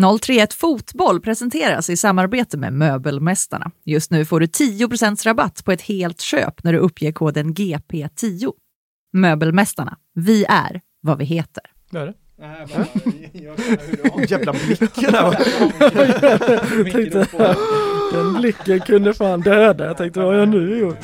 031 Fotboll presenteras i samarbete med Möbelmästarna. Just nu får du 10% rabatt på ett helt köp när du uppger koden GP10. Möbelmästarna, vi är vad vi heter. Vad är det? Nej, bara, jag känner hur du har- Jävla blicken där. tänkte, den blicken kunde fan döda. Jag tänkte vad har jag nu gjort?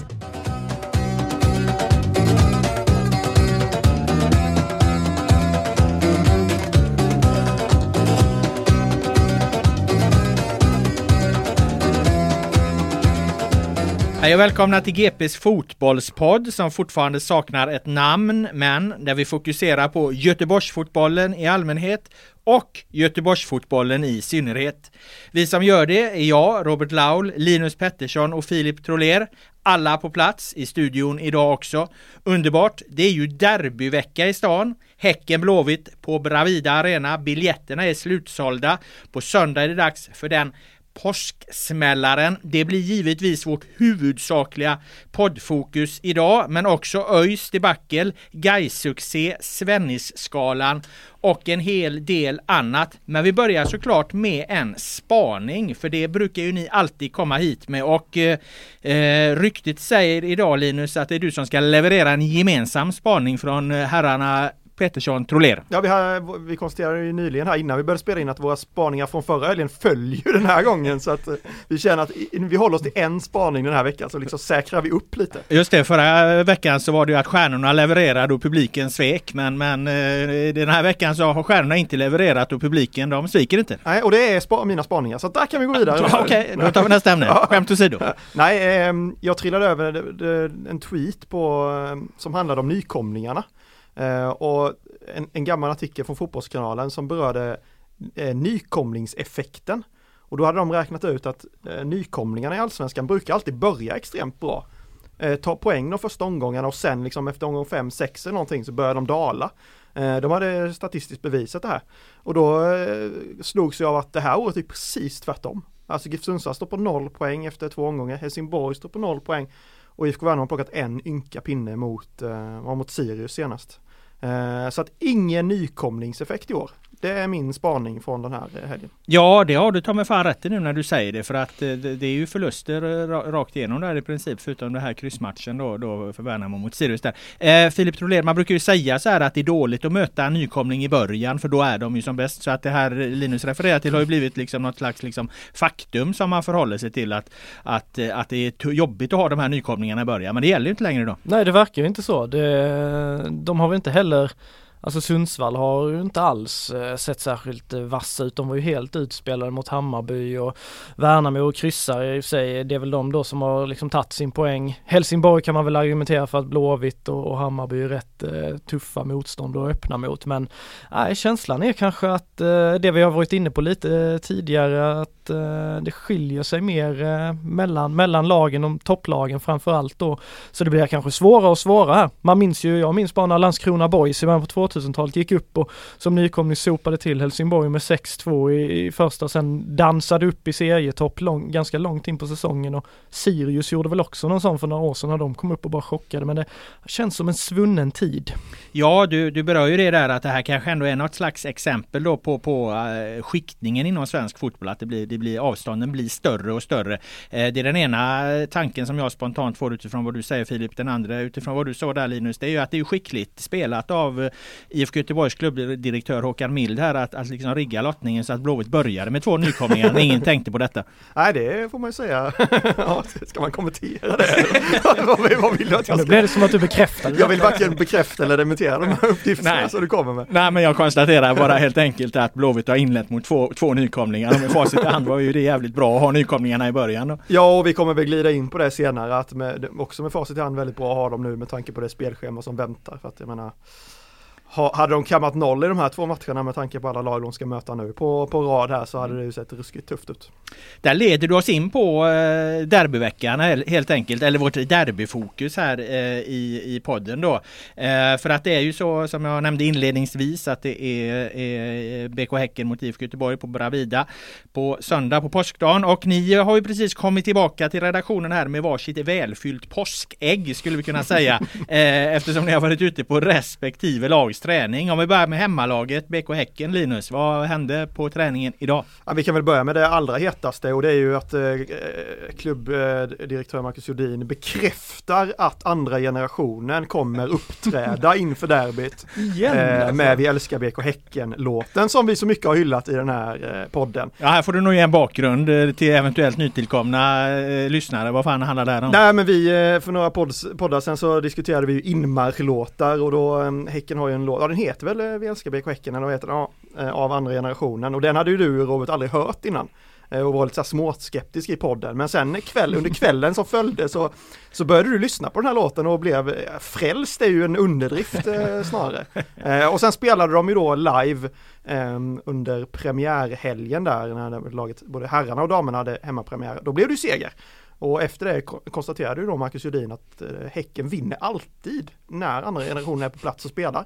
Hej och välkomna till GPs fotbollspodd som fortfarande saknar ett namn men där vi fokuserar på Göteborgsfotbollen i allmänhet och Göteborgsfotbollen i synnerhet. Vi som gör det är jag, Robert Laul, Linus Pettersson och Filip Troler. Alla på plats i studion idag också. Underbart! Det är ju derbyvecka i stan. Häcken Blåvitt på Bravida Arena. Biljetterna är slutsålda. På söndag är det dags för den Påsksmällaren. Det blir givetvis vårt huvudsakliga poddfokus idag, men också ÖIS debacle, Gais-succé, Svennis-skalan och en hel del annat. Men vi börjar såklart med en spaning, för det brukar ju ni alltid komma hit med och eh, eh ryktet säger idag Linus att det är du som ska leverera en gemensam spaning från eh, herrarna Pettersson Troler. Ja, vi, har, vi konstaterade ju nyligen här innan vi började spela in att våra spaningar från förra helgen följer den här gången så att eh, vi känner att vi håller oss till en spaning den här veckan så liksom säkrar vi upp lite. Just det, förra veckan så var det ju att stjärnorna levererade och publiken svek. Men, men eh, den här veckan så har stjärnorna inte levererat och publiken de sviker inte. Nej, och det är spa, mina spaningar så där kan vi gå vidare. Okej, då tar vi nästa ämne. Ja. Skämt åsido. Nej, ehm, jag trillade över en tweet på, ehm, som handlade om nykomlingarna. Eh, och en, en gammal artikel från Fotbollskanalen som berörde eh, nykomlingseffekten. Och då hade de räknat ut att eh, nykomlingarna i Allsvenskan brukar alltid börja extremt bra. Eh, ta poäng de första omgångarna och sen liksom efter omgång 5, 6 eller någonting så börjar de dala. Eh, de hade statistiskt bevisat det här. Och då eh, slogs jag av att det här året är precis tvärtom. Alltså GIF Sundsvall står på noll poäng efter två omgångar. Helsingborg står på noll poäng. Och IFK Värnamo har plockat en ynka pinne mot, eh, mot Sirius senast. Eh, så att ingen nykomlingseffekt i år. Det är min spaning från den här eh, helgen. Ja, det har du ta mig fan rätt i nu när du säger det. För att eh, det, är ju förluster eh, ra- rakt igenom där i princip. Förutom den här kryssmatchen då, då för Värnamo mot Sirius där. Eh, Filip Troler, man brukar ju säga så här att det är dåligt att möta en nykomling i början. För då är de ju som bäst. Så att det här Linus refererar till har ju blivit liksom något slags liksom faktum som man förhåller sig till. Att, att, att det är jobbigt att ha de här nykomlingarna i början. Men det gäller ju inte längre då. Nej det verkar ju inte så. Det, de har väl inte heller Alltså Sundsvall har ju inte alls eh, sett särskilt eh, vassa ut. De var ju helt utspelade mot Hammarby och Värnamo och kryssar i och för sig. Det är väl de då som har liksom tagit sin poäng. Helsingborg kan man väl argumentera för att Blåvitt och, och Hammarby är rätt eh, tuffa motstånd att öppna mot. Men nej, känslan är kanske att eh, det vi har varit inne på lite eh, tidigare att det skiljer sig mer mellan, mellan lagen och topplagen framför allt då. Så det blir kanske svårare och svårare här. Man minns ju, jag minns bara när Landskrona Boys i början på 2000-talet, gick upp och som nykomling sopade till Helsingborg med 6-2 i, i första, sen dansade upp i serietopp lång, ganska långt in på säsongen och Sirius gjorde väl också någon sån för några år sedan när de kom upp och bara chockade, men det känns som en svunnen tid. Ja, du, du berör ju det där att det här kanske ändå är något slags exempel då på, på uh, skiktningen inom svensk fotboll, att det blir, det blir avstånden blir större och större. Uh, det är den ena tanken som jag spontant får utifrån vad du säger Filip, den andra utifrån vad du sa där Linus, det är ju att det är skickligt spelat av IFK Göteborgs klubbdirektör Håkan Mild här att, att liksom rigga lottningen så att Blåvitt började med två nykomlingar när ingen tänkte på detta. Nej det får man ju säga. ja, ska man kommentera det? vad vill du att jag ska? Nu blev det som att du bekräftade Jag vill varken bekräfta eller dementera de här uppgifterna Nej. som du kommer med. Nej men jag konstaterar bara helt enkelt att Blåvitt har inlett mot två, två nykomlingar med facit i hand var ju det jävligt bra att ha nykomlingarna i början. Då. Ja och vi kommer väl glida in på det senare att med, också med facit i hand väldigt bra att ha dem nu med tanke på det spelschema som väntar. För att jag menar, ha, hade de kammat noll i de här två matcherna med tanke på alla lag de ska möta nu på, på rad här så hade det ju sett ruskigt tufft ut. Där leder du oss in på eh, derbyveckan helt enkelt, eller vårt derbyfokus här eh, i, i podden då. Eh, för att det är ju så som jag nämnde inledningsvis att det är, är BK Häcken mot IFK Göteborg på Bravida på söndag på påskdagen och ni har ju precis kommit tillbaka till redaktionen här med varsitt välfyllt påskägg skulle vi kunna säga eftersom ni har varit ute på respektive lags träning. Om vi börjar med hemmalaget BK Häcken Linus, vad hände på träningen idag? Ja, vi kan väl börja med det allra hetaste och det är ju att eh, klubbdirektör Marcus Jodin bekräftar att andra generationen kommer uppträda inför derbyt Igen, eh, alltså. med Vi älskar BK Häcken-låten som vi så mycket har hyllat i den här eh, podden. Ja, här får du nog ge en bakgrund eh, till eventuellt nytillkomna eh, lyssnare. Vad fan handlar det här om? Nej men vi, eh, för några podds, poddar sen så diskuterade vi ju inmarschlåtar och då eh, Häcken har ju en låt, ja den heter väl eh, Vi älskar BK Häcken eller vad heter den? Ja, eh, av andra generationen och den hade ju du Robert aldrig hört innan eh, och var lite så småskeptisk i podden men sen kväll, under kvällen som följde så, så började du lyssna på den här låten och blev frälst, frälst är ju en underdrift eh, snarare. Eh, och sen spelade de ju då live eh, under premiärhelgen där när laget, både herrarna och damerna hade hemmapremiär. Då blev det ju seger. Och efter det ko- konstaterade ju då Marcus Judin att eh, Häcken vinner alltid när andra generationen är på plats och spelar.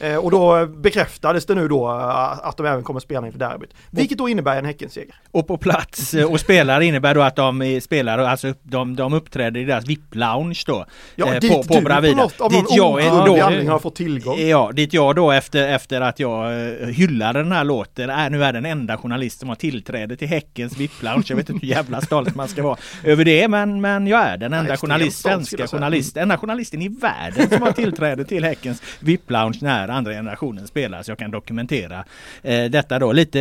Eh, och då bekräftades det nu då eh, att de även kommer spela inför derbyt. Vilket då innebär en Häckenseger. Och på plats och spelar innebär då att de spelar, alltså de, de uppträder i deras VIP-lounge då. Ja, eh, dit på, på du Bravida. på något av dit någon jag är då, har fått tillgång. Ja, dit jag då efter, efter att jag hyllade den här låten är nu är den enda journalist som har tillträde till Häckens VIP-lounge. Jag vet inte hur jävla stolt man ska vara över det, men, men jag är den enda journalist, svenska jag säga. journalist, enda journalisten i världen som har tillträde till Häckens VIP-lounge när andra generationen spelar. Så jag kan dokumentera eh, detta då. Lite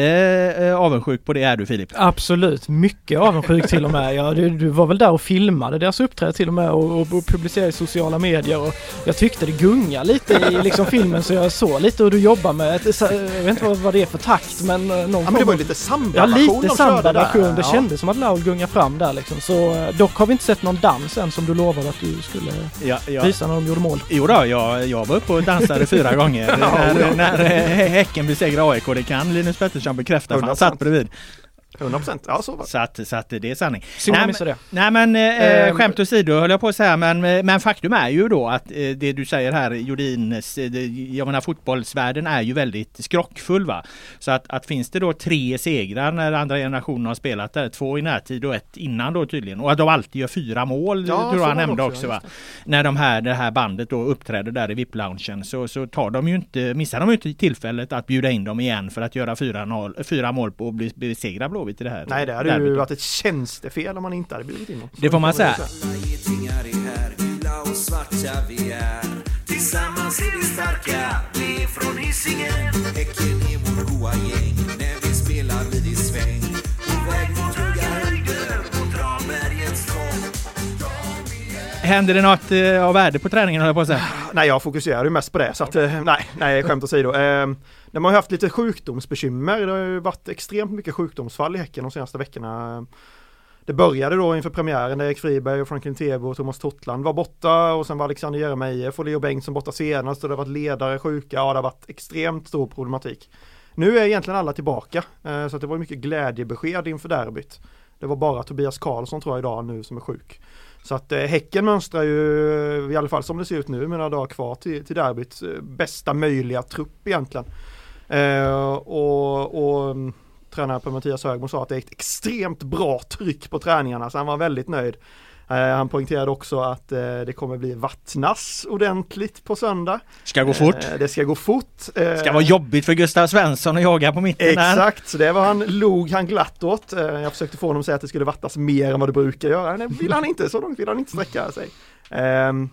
eh, avundsjuk på det är du Filip. Absolut, mycket avundsjuk till och med. Ja, du, du var väl där och filmade deras uppträde till och med och, och, och publicerade i sociala medier och jag tyckte det gunga lite i liksom filmen så jag såg lite hur du jobbar med, ett, så- jag vet inte vad, vad det är för takt men eh, någon Ja men det var ju lite Ja samba-version lite de körde samba-version, det Ja. kändes som att Laul gungade fram där liksom. Så eh, dock har vi inte sett någon dans än som du lovade att du skulle Ja, ja. visa när de gjorde mål. Jo då, jag, jag var uppe och dansade fyra gånger när, ja. när Häcken besegrade AIK. Det kan Linus Pettersson bekräfta för han 100%. satt bredvid. 100% ja så var det. Så att, så att det är sanning. Nej, missa det. Nej men eh, Ehm. skämt åsido höll jag på att säga men, men faktum är ju då att eh, det du säger här Jordins, eh, det- jag menar fotbollsvärlden är ju väldigt skrockfull va. Så att, att finns det då tre segrar när andra generationen har spelat där, två i närtid och ett innan då tydligen och att de alltid gör fyra mål Ja, tror jag han nämnde också, också, va. När de här, det här bandet då uppträder där i VIP-loungen så, så tar de ju inte, missar de ju inte tillfället att bjuda in dem igen för att göra fyra, noll, fyra mål på och bli besegra Blåvitt i det här? Nej det hade ju varit ett tjänstefel om man inte hade bjudit in. Så Det får man säga. Alla getingar är här, gula och svarta vi är Tillsammans är vi starka, vi är från Hisingen. Häcken är vårt goa gäng, Händer det något eh, av värde på träningen höll jag på att säga? Ah, nej jag fokuserar ju mest på det så att eh, nej, nej skämt åsido. Eh, de har ju haft lite sjukdomsbekymmer. Det har ju varit extremt mycket sjukdomsfall i Häcken de senaste veckorna. Det började då inför premiären där Erik Friberg och Franklin Tebo och Thomas Tottland var borta och sen var Alexander Jeremejeff och Leo Bengtsson borta senast och det har varit ledare sjuka. Ja det har varit extremt stor problematik. Nu är egentligen alla tillbaka eh, så att det var mycket glädjebesked inför derbyt. Det var bara Tobias Karlsson tror jag idag nu som är sjuk. Så att eh, Häcken mönstrar ju, i alla fall som det ser ut nu, med några dagar kvar till, till derbyt, eh, bästa möjliga trupp egentligen. Eh, och, och mm, tränaren på Mattias Högmo sa att det är ett extremt bra tryck på träningarna, så han var väldigt nöjd. Eh, han poängterade också att eh, det kommer bli vattnas ordentligt på söndag. Ska gå fort. Eh, det ska gå fort. Ska vara jobbigt för Gustav Svensson att jaga på mitten där. Exakt, så det var han, log han glatt åt. Jag försökte få honom att säga att det skulle vattas mer än vad det brukar göra. Det vill han inte, så långt vill han inte sträcka sig. Ehm,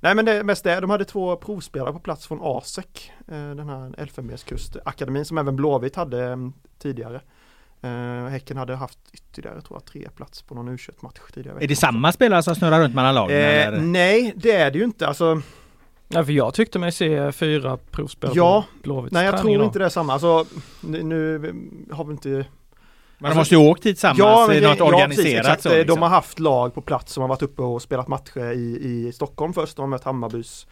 Nej men det mest det, de hade två provspelare på plats från ASEC, den här Elfenbenskustakademin som även Blåvitt hade mm, tidigare. Eh, Häcken hade haft ytterligare, tror jag, tre plats på någon U21-match tidigare. Är det samma spelare som snurrar runt mellan lagen? Eh, eller? nej, det är det ju inte. Alltså, Ja, för jag tyckte mig se fyra provspelare Ja, på Blåvitts nej jag tror idag. inte det är samma. Alltså, nu, har vi inte Men de måste ju åkt hit tillsammans Ja, men i något ja, organiserat precis, exakt. så. De Liksom. har haft lag på plats som har varit uppe och spelat matcher i, i Stockholm först. De har mött Hammarbys,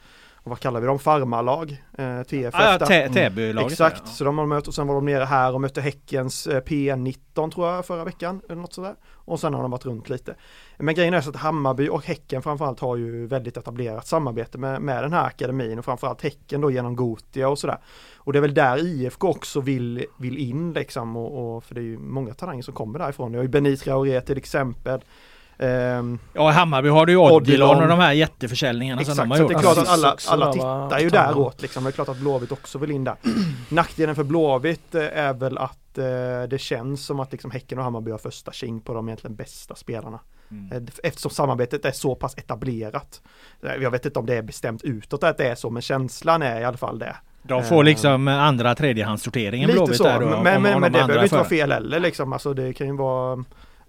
vad kallar vi dem, farmarlag, eh, TFF. ah, ja, Täby-laget. Exakt, där, så de har mött och sen var de nere här och mötte Häckens eh, P19 tror jag förra veckan eller något sådär. Och sen har de varit runt lite. Men grejen är så att Hammarby och Häcken framförallt har ju väldigt etablerat samarbete med, med den här akademin och framförallt Häcken då genom Gotia och sådär. Och det är väl där IFK också vill, vill in liksom och, och för det är ju många talanger som kommer därifrån. Det har ju Benit Traoré till exempel. Ehm, Ja, i Hammarby har du ju Odilon och de här jätteförsäljningarna som Exakt, de har så gjort. det är klart att alla, alla tittar ju däråt liksom. Det är klart att Blåvitt också vill in där. Nackdelen för Blåvitt eh, är väl att eh, det känns som att liksom Häcken och Hammarby har första tjing på de egentligen bästa spelarna. Mm. Eh, Eftersom samarbetet är så pass etablerat. Eh, Jag vet inte om det är bestämt utåt att det är så, men känslan är i alla fall det. De får liksom andra tredjehandssorteringen Blåvitt så, där då. men, om- men, om men de det behöver inte vara fel heller liksom. Alltså det kan ju vara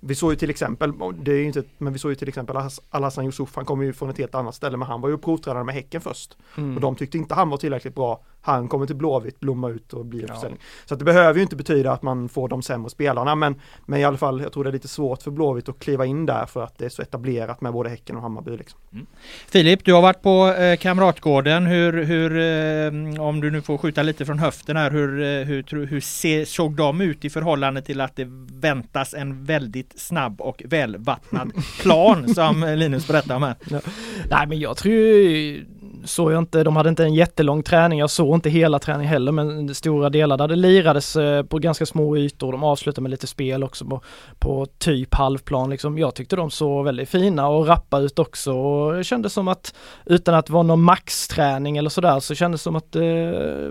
vi såg ju till exempel, det är inte, men vi såg ju till exempel Al- Alhassan Yusuf, han kommer ju från ett helt annat ställe, men han var ju provtränare med Häcken först. Mm. Och de tyckte inte han var tillräckligt bra. Han kommer till Blåvitt, blomma ut och bli en Ja. försäljning. Så att det behöver ju inte betyda att man får de sämre spelarna, men, men i alla fall, jag tror det är lite svårt för Blåvitt att kliva in där för att det är så etablerat med både Häcken och Hammarby. Liksom. Filip, du har varit på eh, Kamratgården. Hur, hur eh, om du nu får skjuta lite från höften här, hur, eh, hur, tro- hur se, såg de ut i förhållande till att det väntas en väldigt snabb och välvattnad plan som Linus berättade om här? Nej men jag tror såg jag inte, de hade inte en jättelång träning, jag såg inte hela träningen heller men stora delar där det lirades eh, på ganska små ytor, de avslutade med lite spel också på, på typ halvplan liksom. Jag tyckte de såg väldigt fina och rappa ut också. Och det kändes som att utan att vara någon maxträning eller sådär så kändes det som att eh,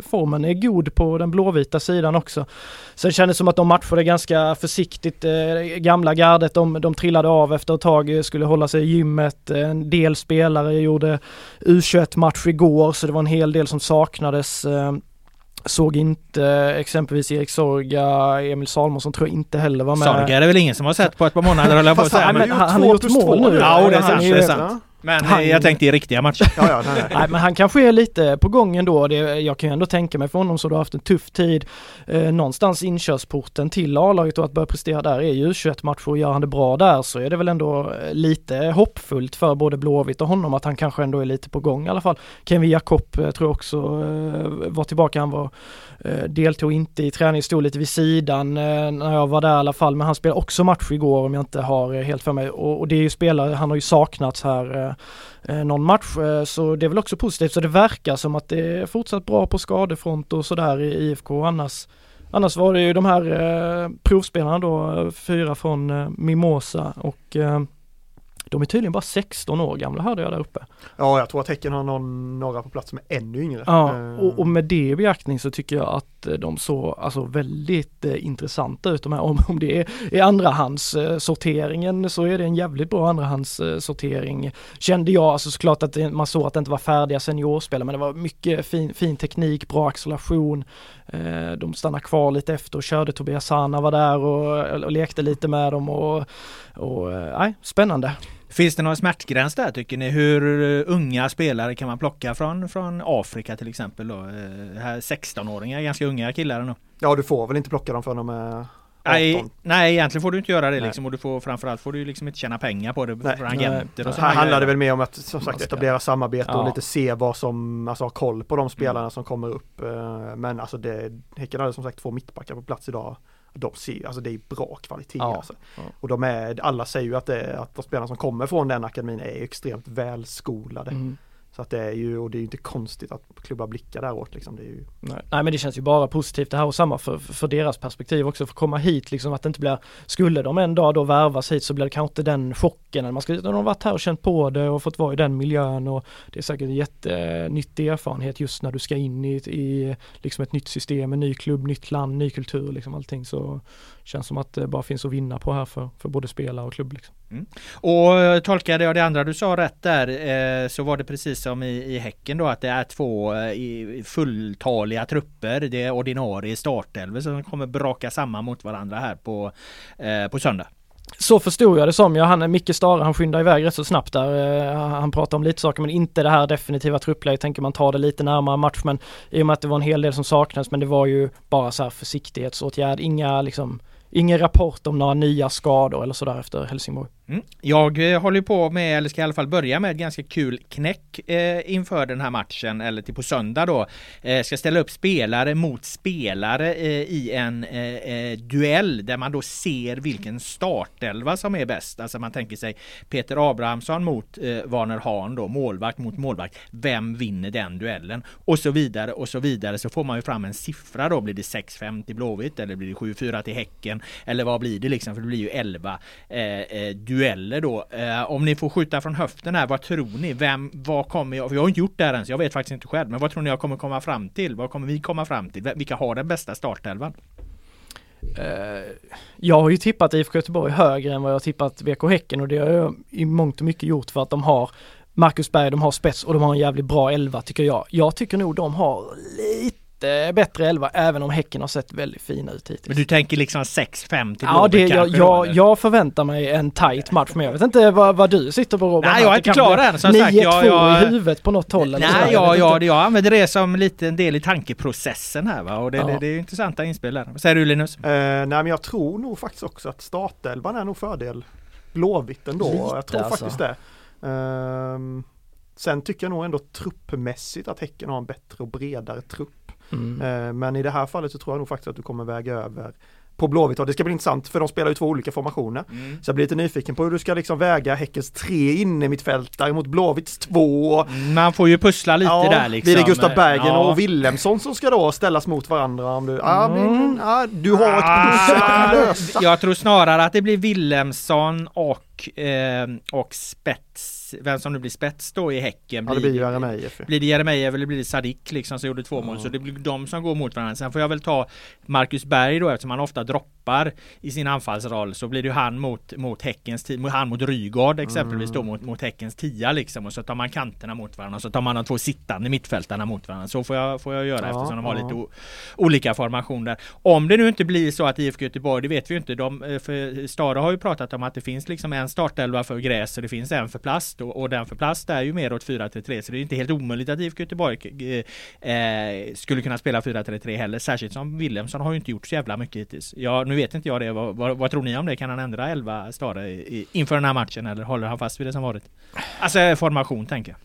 formen är god på den blåvita sidan också. Sen kändes det som att de matchade ganska försiktigt, eh, gamla gardet, de, de trillade av efter ett tag, eh, skulle hålla sig i gymmet, en del spelare gjorde U21 U21-match igår så det var en hel del som saknades. Eh, Såg inte exempelvis Erik Sorga, Emil Salmonsson tror jag inte heller var med. Sorga är det väl ingen som har sett på ett par månader höll jag på att säga. han, Men, han- han har gjort mål nu. Ja, det är sant, det är sant. Men han- eh, jag tänkte i riktiga matcher. Ja, ja, nej, nej. Nej men han kanske är lite på gång ändå. Det, jag kan ju ändå tänka mig för honom så du har haft en tuff tid. Eh, någonstans inkörsporten till A-laget och att börja prestera där är ju 21 matcher och gör han det bra där så är det väl ändå eh, lite hoppfullt för både Blåvitt och honom att han kanske ändå är lite på gång i alla fall. Kevin Jakob eh, tror jag också eh, var tillbaka. Han var, eh, deltog inte i träning, stod lite vid sidan eh, när jag var där i alla fall. Men han spelade också match igår om jag inte har eh, helt för mig. Och, och det är ju spelare, han har ju saknats här Eh, någon match. Eh, så det är väl också positivt. Så det verkar som att det är fortsatt bra på skadefront och sådär i IFK annars Annars var det ju de här eh, provspelarna då, eh, fyra från eh, Mimosa och eh, de är tydligen bara 16 år gamla hörde jag där uppe. ja, jag tror att Häcken har någon, några på plats som är ännu yngre. Ja, Eh, och, och med det i beaktning så tycker jag att eh, de såg alltså väldigt eh, intressanta ut de här. Om, om det är, är andrahands eh, sorteringen så är det en jävligt bra andrahands eh. Kände jag, alltså såklart att det, man såg att det inte var färdiga seniorspelare men det var mycket fin, fin teknik, bra acceleration. Eh, de stannade kvar lite efter och körde, Tobias Sana var där och, och lekte lite med dem och, och eh, nej, spännande. Finns det någon smärtgräns där tycker ni? Hur eh, unga spelare kan man plocka från, från Afrika till exempel då? Eh, Här 16-åringar, ganska unga killar ändå. Ja, du får väl inte plocka dem förrän de är 18? Nej, nej, egentligen får du inte göra det Nej. liksom och du får framförallt får du liksom inte tjäna pengar på det Nej. från agenter och Så sådana här handlar det väl mer om att som sagt etablera samarbete och Ja. lite se vad som, alltså ha koll på de spelarna som kommer upp. Eh, Men alltså det, Häcken hade som sagt två mittbackar på plats idag. de ser, alltså det är bra kvalitet Ja, alltså. ja. Och de är, alla säger ju att, det, att de spelarna som kommer från den akademin är extremt välskolade. Mm. Så att det är ju, och det är ju inte konstigt att klubbar blickar däråt liksom. Det är ju, Nej. Nej men det känns ju bara positivt det här och samma för, för deras perspektiv också, för att komma hit liksom att det inte blir, skulle de en dag då värvas hit så blir det kanske inte den backen. man ska, de har varit här och känt på det och fått vara i den miljön och det är säkert en jättenyttig erfarenhet just när du ska in i, i liksom ett nytt system, en ny klubb, nytt land, ny kultur liksom allting så känns som att det bara finns att vinna på här för, för både spelare och klubb liksom. Mm. Och eh, tolkade jag det andra du sa rätt där eh, så var det precis som i, i Häcken då att det är två eh, fulltaliga trupper. Det är ordinarie startelvor som kommer braka samman mot varandra här på, eh, på söndag. Så förstod jag det som, ja han är Micke Stare, han skyndar iväg rätt så snabbt där. Eh, han pratar om lite saker men inte det här definitiva truppläget, tänker man ta det lite närmare match men i och med att det var en hel del som saknades men det var ju bara så här försiktighetsåtgärd, inga liksom, ingen rapport om några nya skador eller sådär efter Helsingborg. Mm. Jag eh, håller på med, eller ska i alla fall börja med ett ganska kul knäck eh, inför den här matchen, eller till på söndag då. Eh, ska ställa upp spelare mot spelare eh, i en eh, eh duell där man då ser vilken startelva som är bäst. Alltså man tänker sig Peter Abrahamsson mot eh, Warner Hahn då, målvakt mot målvakt. Vem vinner den duellen? Och så vidare och så vidare så får man ju fram en siffra då. Blir det 6-5 till Blåvitt eller blir det 7-4 till Häcken? Eller vad blir det liksom? För det blir ju 11 eh, eh, dueller då. Eh, om ni får skjuta från höften här, vad tror ni? Vem, vad kommer jag, vi jag har inte gjort det här än så jag vet faktiskt inte själv, men vad tror ni jag kommer komma fram till? Vad kommer vi komma fram till? Vilka har den bästa startelvan? Eh, Jag har ju tippat IFK Göteborg högre än vad jag har tippat VK Häcken och det har jag i mångt och mycket gjort för att de har Marcus Berg, de har spets och de har en jävligt bra elva tycker jag. Jag tycker nog de har lite bättre elva även om Häcken har sett väldigt fina ut hittills. Men du tänker liksom 6-5 till Ja, det, jag, jag, jag förväntar mig en tight match men jag vet inte vad, vad du sitter på Robert. Nej, jag är inte klar än, som sagt. 9-2 Jag- jag- i huvudet på något håll. Nej, Jag ja, vet ja, inte. jag använder det som lite en del i tankeprocessen här va? och det, Ja. det, det är intressanta inspel där. Vad säger du Linus? eh, nej men jag tror nog faktiskt också att startelvan är nog fördel Blåvitt ändå. Lite, jag tror alltså. faktiskt det. Ehm, sen tycker jag nog ändå truppmässigt att Häcken har en bättre och bredare trupp. Mm. Eh, Men i det här fallet så tror jag nog faktiskt att du kommer väga över på Blåvitt och det ska bli intressant för de spelar ju två olika formationer. Mm. Så jag blir lite nyfiken på hur du ska liksom väga Häckens tre innermittfältare mot Blåvitts två. Man får ju pussla lite Ja, där liksom. Blir det Gustav Bergen Ja. och Willemsson som ska då ställas mot varandra? Om du, ja, Mm. ja, du har ett pussel att lösa. Jag tror snarare att det blir Willemsson och, eh, och spets, vem som nu blir spets då i Häcken. Ja, det blir Jeremejeff. Blir det Jeremejeff eller blir det Sadik liksom som gjorde två mål så det blir de som går mot varandra. Sen får jag väl ta Marcus Berg då eftersom han ofta droppar i sin anfallsroll så blir det ju han mot, mot Häckens han mot Rygaard exempelvis då mot, mot Häckens tia liksom och så tar man kanterna mot varandra och så tar man de två sittande mittfältarna mot varandra. Så får jag, får jag göra Ja, eftersom de har ja. lite o, olika formationer. Om det nu inte blir så att IFK Göteborg, det vet vi ju inte. De, eh, för Stara har ju pratat om att det finns liksom en startelva för gräs och det finns en för plast och, och den för plast är ju mer åt 4-3-3 så det är inte helt omöjligt att IFK Göteborg eh, eh, skulle kunna spela 4-3-3 heller. Särskilt som Williamson har ju inte gjort så jävla mycket hittills. Ja, nu vet inte jag det. Vad, vad, vad tror ni om det? Kan han ändra 11 Stare i, inför den här matchen eller håller han fast vid det som varit? Alltså formation tänker jag.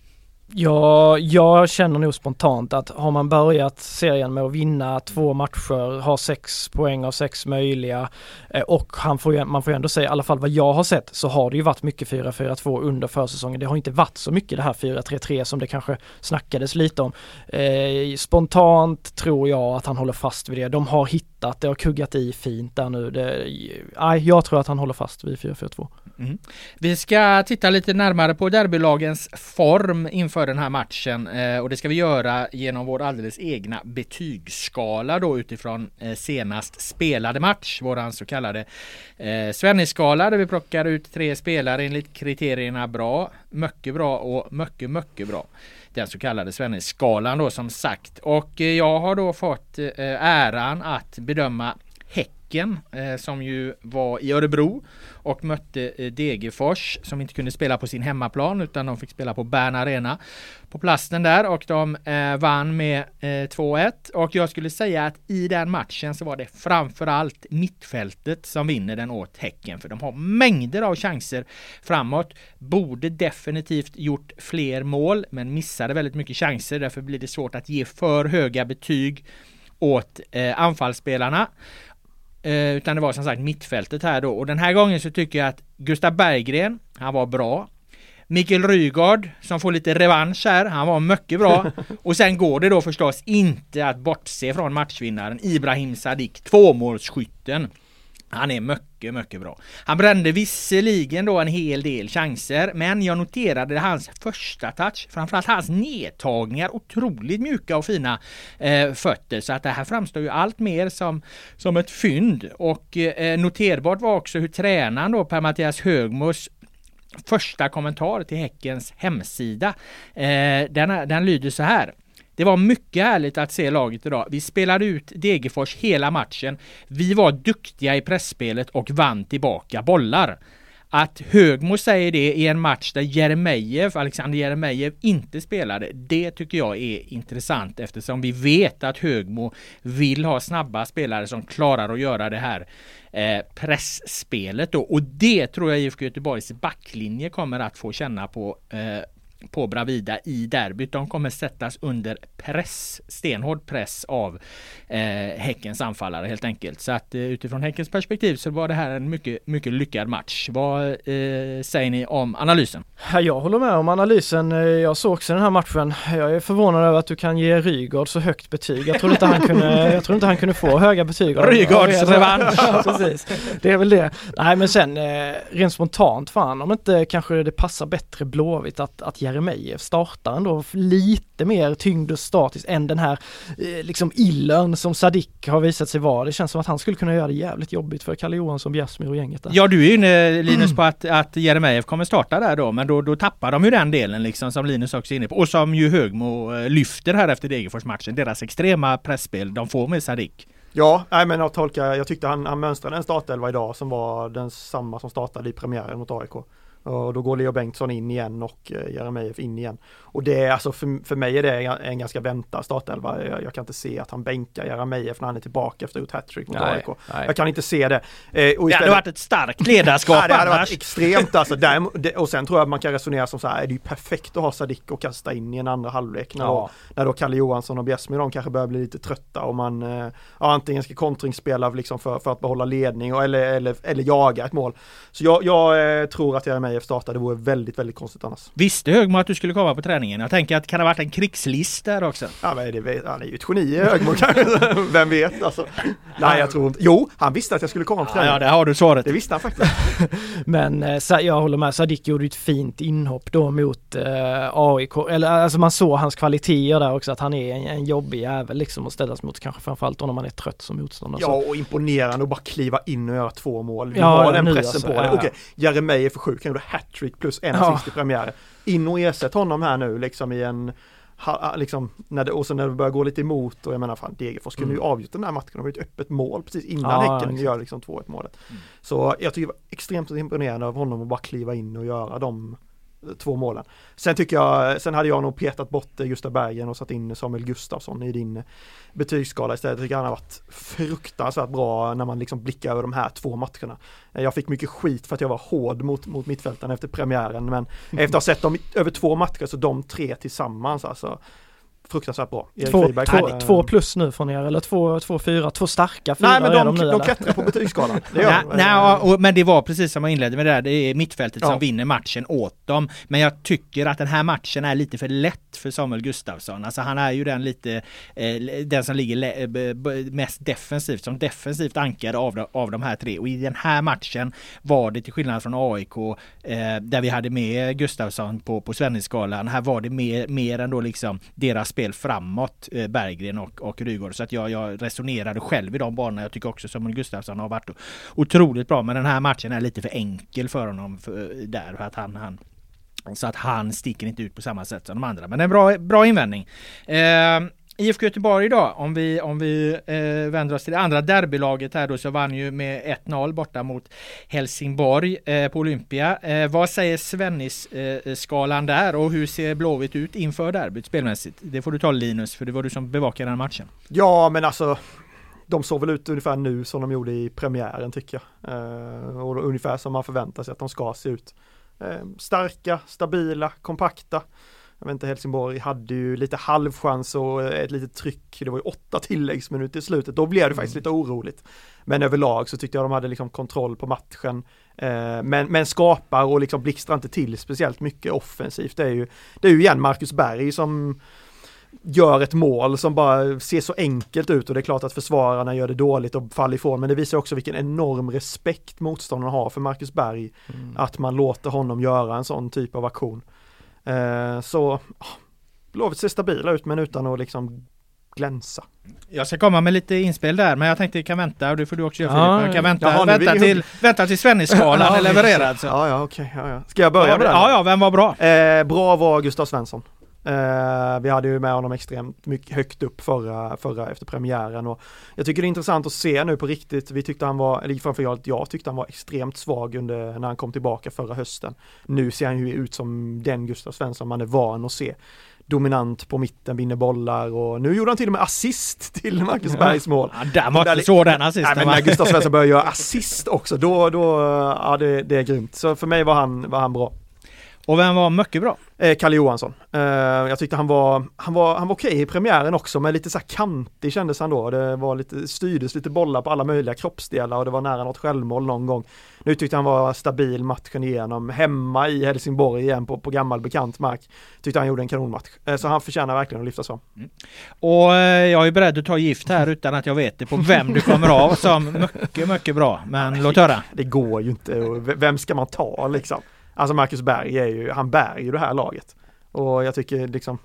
Ja, jag känner nog spontant att har man börjat serien med att vinna två matcher, ha sex poäng av sex möjliga eh, och han får man får ju ändå säga, i alla fall vad jag har sett, så har det ju varit mycket 4-4-2 under försäsongen. Det har inte varit så mycket det här 4-3-3 som det kanske snackades lite om. Eh, spontant tror jag att han håller fast vid det. De har hittat, det har kuggat i fint där nu. Det, aj, jag tror att han håller fast vid 4-4-2. Mm. Vi ska titta lite närmare på derbylagens form inför den här matchen eh, och det ska vi göra genom vår alldeles egna betygsskala då utifrån eh, senast spelade match, våran så kallade eh, Svennis-skala där vi plockar ut tre spelare enligt kriterierna bra, mycket bra och mycket, mycket bra. Den så kallade Svenneskalan då som sagt och eh, jag har då fått eh, äran att bedöma Häcken eh, som ju var i Örebro och mötte eh, Degerfors som inte kunde spela på sin hemmaplan utan de fick spela på Bern Arena på plasten där och de eh, vann med eh, 2-1 och jag skulle säga att i den matchen så var det framförallt mittfältet som vinner den åt Häcken för de har mängder av chanser framåt. Borde definitivt gjort fler mål men missade väldigt mycket chanser därför blir det svårt att ge för höga betyg åt eh, anfallsspelarna eh, utan det var som sagt mittfältet här då. Och den här gången så tycker jag att Gustav Berggren, han var bra. Mikael Rygaard som får lite revansch här, han var mycket bra. Och sen går det då förstås inte att bortse från matchvinnaren Ibrahim Sadiq, tvåmålsskytten. Han är mycket, mycket bra. Han brände visserligen då en hel del chanser, men jag noterade hans första touch, framförallt hans nedtagningar, otroligt mjuka och fina eh, fötter. Så att det här framstår ju allt mer som, som ett fynd. Och eh, noterbart var också hur tränaren då, Per-Mattias Högmos, första kommentar till Häckens hemsida. Eh, den, den lyder så här. Det var mycket härligt att se laget idag. Vi spelade ut Degerfors hela matchen. Vi var duktiga i pressspelet och vann tillbaka bollar. Att Högmo säger det i en match där Jeremejeff, Alexander Jeremejeff inte spelade, det tycker jag är intressant eftersom vi vet att Högmo vill ha snabba spelare som klarar att göra det här eh, pressspelet då. Och det tror jag IFK Göteborgs backlinje kommer att få känna på eh, på Bravida i derbyt. De kommer sättas under press, stenhård press av eh, Häckens anfallare helt enkelt. Så att eh, utifrån Häckens perspektiv så var det här en mycket, mycket lyckad match. Vad eh, säger ni om analysen? Jag håller med om analysen. Jag såg också den här matchen. Jag är förvånad över att du kan ge Rygaard så högt betyg. Jag trodde inte han kunde, jag trodde inte han kunde få höga betyg. Rygaards revansch! precis. Det är väl det. Nej men sen eh, rent spontant fan om inte kanske det passar bättre Blåvitt att, att Jeremejeff startar ändå lite mer tyngd och statiskt än den här eh, liksom illön som Sadik har visat sig vara. Det känns som att han skulle kunna göra det jävligt jobbigt för Kalle Johansson, Bjärsmyr och gänget där. Ja du är inne Linus på att, att Jeremejeff kommer starta där då men då, då tappar de ju den delen liksom som Linus också är inne på och som ju Högmo eh, lyfter här efter Degerfors-matchen. Deras extrema pressspel de får med Sadik. Ja, nej men jag tolkar, jag tyckte han, han mönstrade en startelva idag som var den samma som startade i premiären mot AIK. Och då går Leo Bengtsson in igen och eh, Jeremejeff in igen. Och det är alltså för, för mig är det en ganska väntad startelva. Jag, jag kan inte se att han bänkar Jeremejeff när han är tillbaka efter att ha gjort hattrick mot Nej, AIK. nej. Jag kan inte se det. Eh, och Det hade istället- varit ett starkt ledarskap Ja, det hade varit extremt alltså. Där, det, och sen tror jag man kan resonera som så här, är det ju perfekt att ha Sadik och kasta in i en andra halvlek när, Ja. då, när då Kalle Johansson och Bjärsmyr de kanske börjar bli lite trötta och man eh, ja, antingen ska kontringsspela liksom för, för att behålla ledning och, eller, eller, eller jaga ett mål. Så jag, jag eh, tror att Jeremejeff startar, det vore väldigt, väldigt konstigt annars. Visste Högmo att du skulle komma på träningen? Jag tänker att det kan ha varit en krigslist där också. Ja, men det, han är ju ett geni Högmo kanske, vem vet alltså. Nej jag tror inte, jo han visste att jag skulle komma på Ja, träningen. ja, där har du svaret. Det visste han faktiskt. Men eh, jag håller med, Sadik gjorde ett fint inhopp då mot eh, AIK. Eller alltså man såg hans kvaliteter där också, att han är en, en jobbig jävel liksom att ställas mot kanske framförallt då när man är trött som motståndare. Ja och imponerande att bara kliva in och göra två mål. Vi Ja, har den pressen alltså, på ja, ja. Okej, Jeremejeff är sjuk, han gjorde hattrick plus en Ja. assist i premiären. In och ersätt honom här nu liksom i en ha, liksom, när det, och sen när det börjar gå lite emot och jag menar fan Degerfors kunde ju Mm. avgjort den här matchen, det var ju ett öppet mål precis innan Ja, Häcken gör liksom 2-1 målet. Mm. Så jag tycker det var extremt imponerande av honom att bara kliva in och göra de två målen. Sen tycker jag, sen hade jag nog petat bort Gustav Bergen och satt in Samuel Gustafsson i din betygsskala istället. Jag tycker han har varit fruktansvärt bra när man liksom blickar över de här två matcherna. Eh, Jag fick mycket skit för att jag var hård mot, mot mittfältarna efter premiären men efter att ha sett dem över två matcher så de tre tillsammans alltså fruktansvärt bra. Erik Två, Friberg, två, eh, två plus nu från er, eller två, två fyra, två starka fyra Nej men är de, de nu de klättrar på betygsskalan. Det gör Nej, de. nej, Eh, och, men det var precis som jag inledde med det där, det är mittfältet Ja. som vinner matchen åt dem. Men jag tycker att den här matchen är lite för lätt för Samuel Gustafsson. Alltså han är ju den lite, eh, den som ligger le- b- b- mest defensivt, som defensivt ankare av, de- av de här tre. Och i den här matchen var det till skillnad från AIK, eh, där vi hade med Gustafsson på, på Svennisskalan, här var det mer, mer än då liksom deras spel framåt, eh, Berggren och, och Rygaard. Så att jag, jag resonerade själv i de banorna. Jag tycker också Samuel Gustafsson har varit otroligt bra, men den här matchen är lite för enkel för honom för, eh, där. För att han, han, så att han sticker inte ut på samma sätt som de andra. Men det är en bra, bra invändning. Eh, IFK Göteborg idag, om vi, om vi eh, vänder oss till det andra derbylaget här då så vann ju med 1-0 borta mot Helsingborg eh, på Olympia. Eh, vad säger Svennis-skalan eh, där och hur ser Blåvitt ut inför derbyt spelmässigt? Det får du ta Linus, för det var du som bevakade den matchen. Ja men alltså de såg väl ut ungefär nu som de gjorde i premiären tycker jag. Eh, och ungefär som man förväntar sig att de ska se ut. Eh, starka, stabila, kompakta. Jag vet inte, Helsingborg hade ju lite halvchans och ett litet tryck. Det var ju åtta tilläggsminuter i slutet. Då blev det faktiskt lite oroligt. Men överlag så tyckte jag de hade liksom kontroll på matchen. Eh, men, men skapar och liksom blixtrar inte till speciellt mycket offensivt. Det är ju, det är ju igen Marcus Berg som gör ett mål som bara ser så enkelt ut och det är klart att försvararna gör det dåligt och faller ifrån men det visar också vilken enorm respekt motståndarna har för Marcus Berg Mm. att man låter honom göra en sån typ av aktion. Eh, så ah, Blåvitt ser stabila ut men utan att liksom glänsa. Jag ska komma med lite inspel där men jag tänkte vi kan vänta och det får du också göra Ja, Filip. Jag kan vänta, jaha, vänta, vi- till, vänta till Svennisskalan är levererad. Så. Ja, ja, okej. ja, ja. Ska jag börja med den? Ja, ja, vem var bra? Eh, bra var Gustav Svensson. Eh, vi hade ju med honom extremt mycket högt upp förra, förra efter premiären och jag tycker det är intressant att se nu på riktigt. Vi tyckte han var, eller framförallt jag tyckte han var extremt svag under när han kom tillbaka förra hösten. Nu ser han ju ut som den Gustav Svensson man är van att se. Dominant på mitten, vinner bollar och nu gjorde han till och med assist till Marcus Bergs mål. Ja, där inte Där- så den Nej, assisten men va? när Gustav Svensson börjar göra assist också, då, då, ja det, det är grymt. Så för mig var han, var han bra. Och vem var mycket bra? Eh, Kalle Johansson. Eh, jag tyckte han var, han var, han var okej i premiären också, men lite så här kantig kändes han då. Det var lite, styrdes lite bollar på alla möjliga kroppsdelar och det var nära något självmål någon gång. Nu tyckte han var stabil matchen igenom, hemma i Helsingborg igen på, på gammal bekant mark. Tyckte han gjorde en kanonmatch. Eh, så han förtjänar verkligen att lyftas fram. Och eh, jag är beredd att ta gift här utan att jag vet det på vem du kommer av som mycket, mycket bra. Men låt höra. Det går ju inte, och vem ska man ta liksom? Alltså Marcus Berg är ju, han bär ju det här laget. Och jag tycker liksom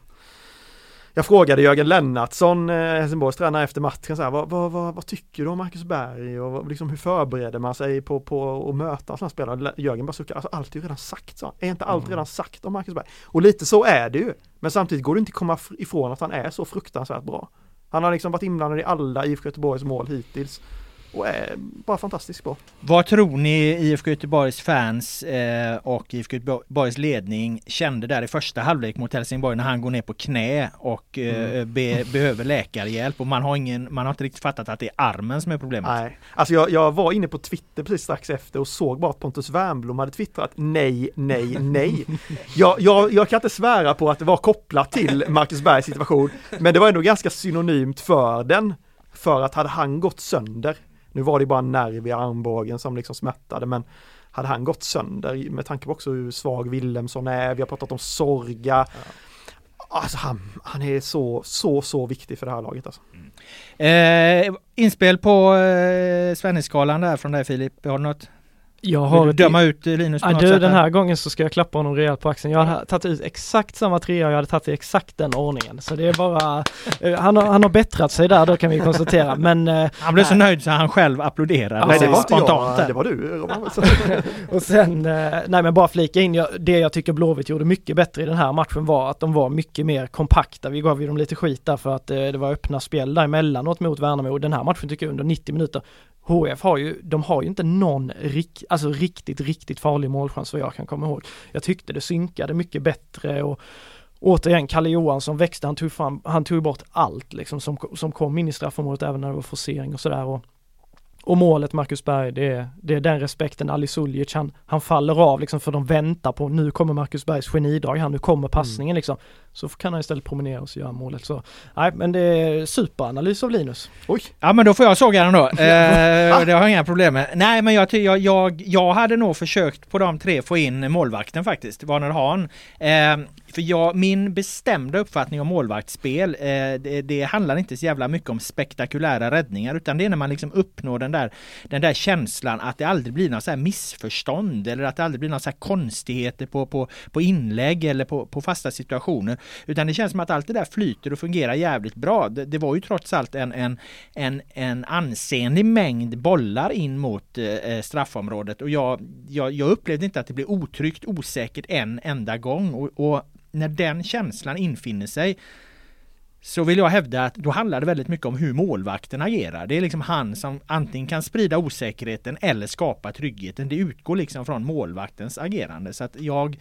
Jag frågade Jörgen Lennartsson, eh, Helsingborgs tränare efter matchen så här, vad, vad, vad, vad tycker du om Marcus Berg och liksom, hur förbereder man sig på, på att möta sådana spelare? Le- Jörgen bara suckar, alltså allt är ju redan sagt så. Är inte allt redan sagt om Marcus Berg? Och lite så är det ju. Men samtidigt går det inte att komma fr- ifrån att han är så fruktansvärt bra. Han har liksom varit inblandad i alla IFK Göteborgs mål hittills. Och är bara fantastiskt bra. Vad tror ni IFK Göteborgs fans eh, och IFK Göteborgs ledning kände där i första halvlek mot Helsingborg när han går ner på knä och eh, be, behöver läkarhjälp och man har ingen, man har inte riktigt fattat att det är armen som är problemet. Nej, alltså jag, jag var inne på Twitter precis strax efter och såg bara att Pontus Wernbloom hade twittrat nej, nej, nej. Jag, jag, jag kan inte svära på att det var kopplat till Marcus Bergs situation, men det var ändå ganska synonymt för den. För att hade han gått sönder, nu var det bara en nerv i armbågen som liksom smärtade, men hade han gått sönder med tanke på också hur svag Willemsson är, vi har pratat om Sorga. Alltså han, han är så, så, så viktig för det här laget alltså. Eh, inspel på eh, Svennisskalan där från dig Filip, har du något? Jag Vill har du ett döma ut Linus på Ja, något du, sätt? den här gången så ska jag klappa honom rejält på axeln. Jag har tagit ut exakt samma trea, jag hade tagit i exakt den ordningen. Så det är bara, eh, han, har, han har bättrat sig där då kan vi konstatera. Men, eh, Han blev så nöjd så han själv applåderade. Ja, Nej det var inte spontant jag, det var du och sen, eh, nej men bara flika in, jag, det jag tycker Blåvitt gjorde mycket bättre i den här matchen var att de var mycket mer kompakta. Vi gav ju dem lite skit där för att det var öppna spel där emellanåt mot Värnamo. Den här matchen tycker jag under 90 minuter HF har ju, de har ju inte någon rik, alltså riktigt, riktigt farlig målchans vad jag kan komma ihåg. Jag tyckte det synkade mycket bättre och återigen, Kalle Johansson växte, han tog fram, han tog bort allt liksom som, som kom in i straffområdet även när det var forcering och sådär. Och, och målet Marcus Berg, det är, det är den respekten Ali Suljic, han, han faller av liksom för de väntar på, nu kommer Marcus Bergs genidrag här, nu kommer passningen liksom. Så kan han istället promenera och så göra målet. Så, nej men det är superanalys av Linus. Oj, Ja men då får jag såga den då. Eh, det har jag inga problem med. Nej men jag, jag, jag, jag hade nog försökt på de tre få in målvakten faktiskt, Warner Hahn. Eh, för jag, min bestämda uppfattning om målvaktsspel, eh, det, det handlar inte så jävla mycket om spektakulära räddningar utan det är när man liksom uppnår den där, den där känslan att det aldrig blir några så här missförstånd eller att det aldrig blir några så här konstigheter på, på, på inlägg eller på, på fasta situationer. Utan det känns som att allt det där flyter och fungerar jävligt bra. Det, det var ju trots allt en, en, en, en ansenlig mängd bollar in mot eh, eh straffområdet och jag, jag, jag upplevde inte att det blev otryggt, osäkert en enda gång. Och, och när den känslan infinner sig så vill jag hävda att då handlar det väldigt mycket om hur målvakten agerar. Det är liksom han som antingen kan sprida osäkerheten eller skapa tryggheten. Det utgår liksom från målvaktens agerande. Så att jag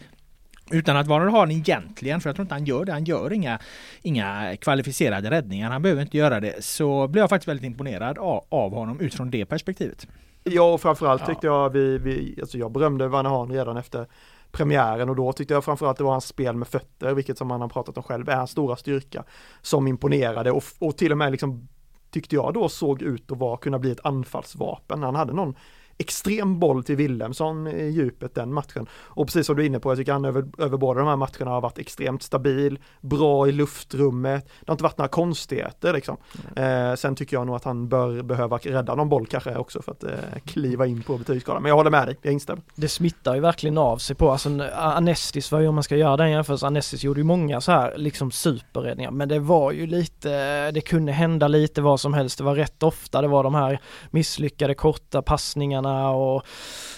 utan att vara har egentligen, för jag tror inte han gör det, han gör inga, inga kvalificerade räddningar, han behöver inte göra det, så blev jag faktiskt väldigt imponerad av, av honom utifrån det perspektivet. Ja, och framförallt tyckte jag vi, vi alltså jag berömde Vanne Hahn redan efter premiären och då tyckte jag framförallt det var hans spel med fötter, vilket som han har pratat om själv är hans stora styrka, som imponerade och, och till och med liksom tyckte jag då såg ut att vara, kunna bli ett anfallsvapen. Han hade någon extrem boll till Willemsson i djupet den matchen. Och precis som du är inne på, jag tycker han över, över båda de här matcherna har varit extremt stabil, bra i luftrummet, det har inte varit några konstigheter liksom. Mm. Eh, sen tycker jag nog att han bör behöva rädda någon boll kanske också för att eh, kliva in på betygsskalan. Men jag håller med dig, jag instämmer. Det smittar ju verkligen av sig på, alltså Anestis var ju om man ska göra den jämförelsen, Anestis gjorde ju många så här liksom superräddningar, men det var ju lite, det kunde hända lite vad som helst, det var rätt ofta, det var de här misslyckade korta passningarna spelarna och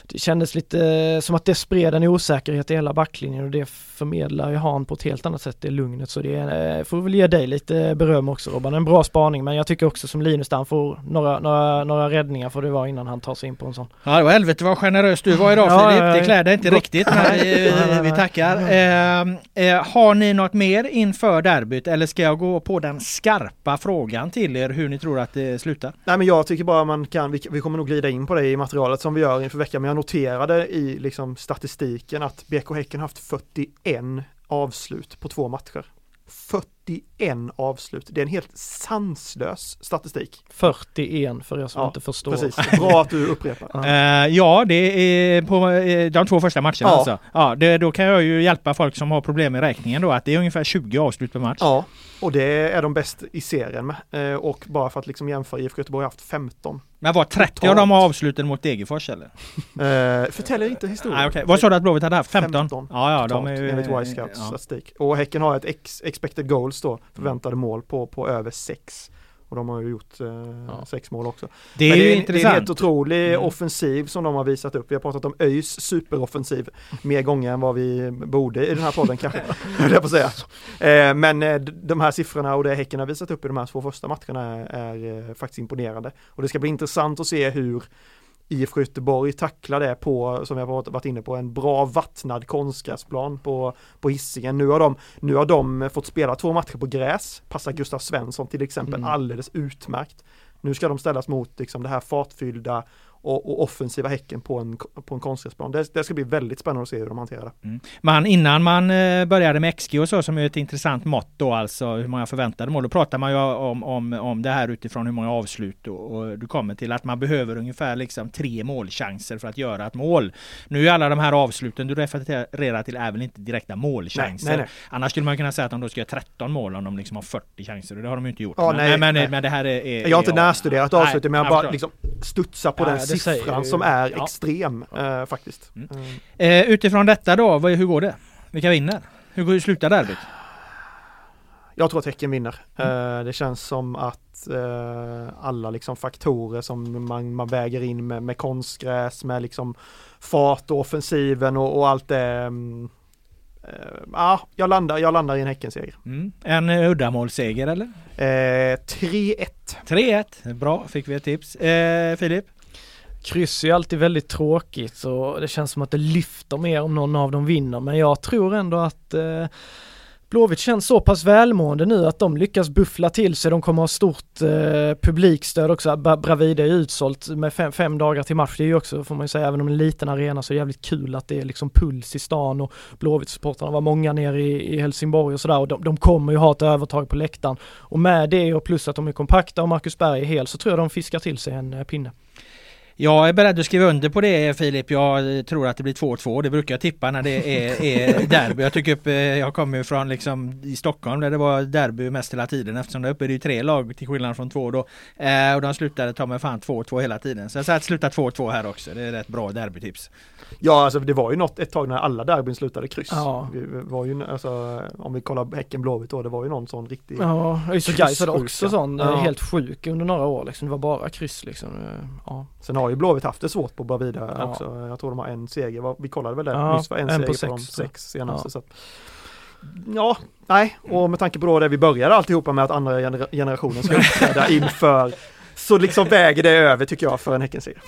det kändes lite som att det spred en osäkerhet i hela backlinjen och det förmedlar ju han på ett helt annat sätt, det lugnet. Så det är, får väl ge dig lite beröm också Robban. En bra spaning men jag tycker också som Linus där, han får några, några, några räddningar får det vara innan han tar sig in på en sån. Ja det var helvete vad generös du var idag Filip. Ja, det klär dig inte riktigt men vi, vi tackar. Eh, eh, har ni något mer inför derbyt eller ska jag gå på den skarpa frågan till er hur ni tror att det slutar? Nej men jag tycker bara man kan, vi, vi kommer nog glida in på det i materialet som vi gör inför veckan men jag noterade i liksom statistiken att BK Häcken haft 41 avslut på två matcher. 41 avslut. Det är en helt sanslös statistik. 41 för er som ja, inte förstår. Precis, bra att du upprepar. uh, ja, det är på eh, de två första matcherna ja. alltså. Ja, det, då kan jag ju hjälpa folk som har problem med räkningen då att det är ungefär 20 avslut per match. Ja, och det är de bäst i serien med. Uh, och bara för att liksom jämföra, IFK Göteborg har haft 15. Men var 30 Totalt. av dem avsluten mot Degerfors eller? Uh, förtäljer inte historien. Ah, okay. Vad sa du att Blåvitt hade haft? 15? 15 ja, ja, de är ju... Enligt Y-Scouts ja. statistik. Och Häcken har ett ex expected goals då, förväntade mål på, på över 6. Och de har ju gjort eh, ja. sex mål också. Det är, Men det är, intressant. det är en helt otrolig mm. offensiv som de har visat upp. Vi har pratat om ÖIS superoffensiv mer gånger än vad vi borde i den här podden kanske. jag på säga. Eh, men eh, de här siffrorna och det Häcken har visat upp i de här två första matcherna är, är eh, faktiskt imponerande. Och det ska bli intressant att se hur IFK Göteborg tacklar det på, som jag varit inne på, en bra vattnad konstgräsplan på, på Hisingen. Nu har, de, nu har de fått spela två matcher på gräs, passar Gustav Svensson till exempel mm. alldeles utmärkt. Nu ska de ställas mot liksom det här fartfyllda och, och offensiva Häcken på en, på en konstgräsplan. Det, det ska bli väldigt spännande att se hur de hanterar det. Mm. Men innan man eh, började med XG och så som är ett intressant mått då alltså hur många förväntade mål. Då pratar man ju om, om, om det här utifrån hur många avslut och, och du kommer till att man behöver ungefär liksom tre målchanser för att göra ett mål. Nu är alla de här avsluten du refererar till är väl inte direkta målchanser. Nej, nej, nej. Annars skulle man kunna säga att de då ska göra 13 mål om de liksom har 40 chanser och det har de ju inte gjort. Ja, men, men, men, det här är, är Jag har inte närstuderat avslutet men jag bara liksom studsar på den siffran som är ja. extrem eh, faktiskt. Mm. Eh, utifrån detta då, vad, hur går det? Vilka vinner? Hur slutar derbyt? Jag tror att Häcken vinner. Mm. Eh, det känns som att eh, alla liksom faktorer som man, man väger in med, med konstgräs, med liksom fart och offensiven och, och allt det mm, eh, Ja, jag landar, jag landar i en Häckenseger. Mm. En uddamålsseger eller? Eh, 3-1. 3-1, bra, fick vi ett tips. Eh, Filip? Kryss är alltid väldigt tråkigt och det känns som att det lyfter mer om någon av dem vinner men jag tror ändå att eh, Blåvitt känns så pass välmående nu att de lyckas buffla till sig. De kommer ha stort eh, publikstöd också. Bravida är utsålt med fem, fem, dagar till match. Det är ju också, får man ju säga, även om en liten arena så är det jävligt kul att det är liksom puls i stan och Blåvitt-supportrarna var många nere i, i Helsingborg och sådär och de, de, kommer ju ha ett övertag på läktaren. Och med det och plus att de är kompakta och Marcus Berg är hel så tror jag de fiskar till sig en eh, pinne. Jag är beredd att skriva under på det Filip. Jag tror att det blir 2-2. Det brukar jag tippa när det är, är derby. Jag tycker upp, eh, jag kommer från liksom i Stockholm där det var derby mest hela tiden eftersom där uppe är det ju tre lag till skillnad från två då. Eh, och de slutade ta mig fan 2-2 hela tiden. Så jag säger att sluta 2-2 här också. Det är ett bra derbytips. Ja, alltså det var ju något ett tag när alla derbyn slutade kryss. Ja. Vi var ju, alltså, om vi kollar Häcken Blåvitt då, det var ju någon sån riktig Ja, ÖIS också sån ja. helt sjuk under några år liksom. Det var bara kryss liksom. Ja. Sen har ju Blåvitt haft det svårt på Bravida ja. också. Jag tror de har en seger. Vi kollade väl det ja, nyss, var en, en seger på, sex, på de sex senaste. Ja. Så att, ja, nej, och med tanke på då det vi började alltihopa med att andra generationen ska uppträda inför så liksom väger det över tycker jag för en Häckenseger.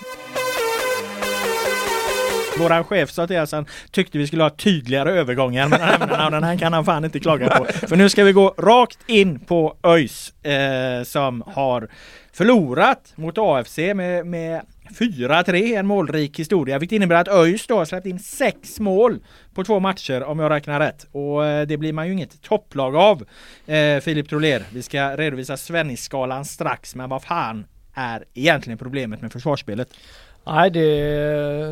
Våran chef sa till oss han tyckte vi skulle ha tydligare övergångar Men ämnena och den här kan han fan inte klaga på. För nu ska vi gå rakt in på ÖIS eh, som har förlorat mot AFC med, med 4-3, en målrik historia, vilket innebär att ÖIS då har släppt in sex mål på två matcher om jag räknar rätt. Och eh, det blir man ju inget topplag av. Eh, Filip Troler, vi ska redovisa Svennisskalan strax, men vad fan är egentligen problemet med försvarsspelet? Nej det,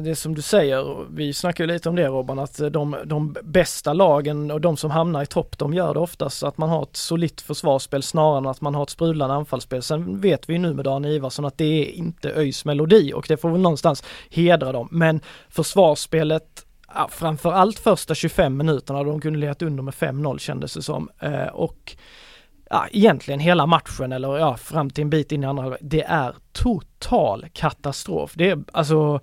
det är som du säger, vi snackar ju lite om det Robban, att de, de bästa lagen och de som hamnar i topp, de gör det oftast att man har ett solitt försvarsspel snarare än att man har ett sprudlande anfallsspel. Sen vet vi nu med Dan Ivarsson att det är inte ÖIS melodi och det får väl någonstans hedra dem. Men försvarsspelet framförallt första 25 minuterna, de kunde legat under med 5-0 kändes det som. Eh, och ja, egentligen hela matchen eller ja, fram till en bit in i andra halvlek. Det är total katastrof. Det är alltså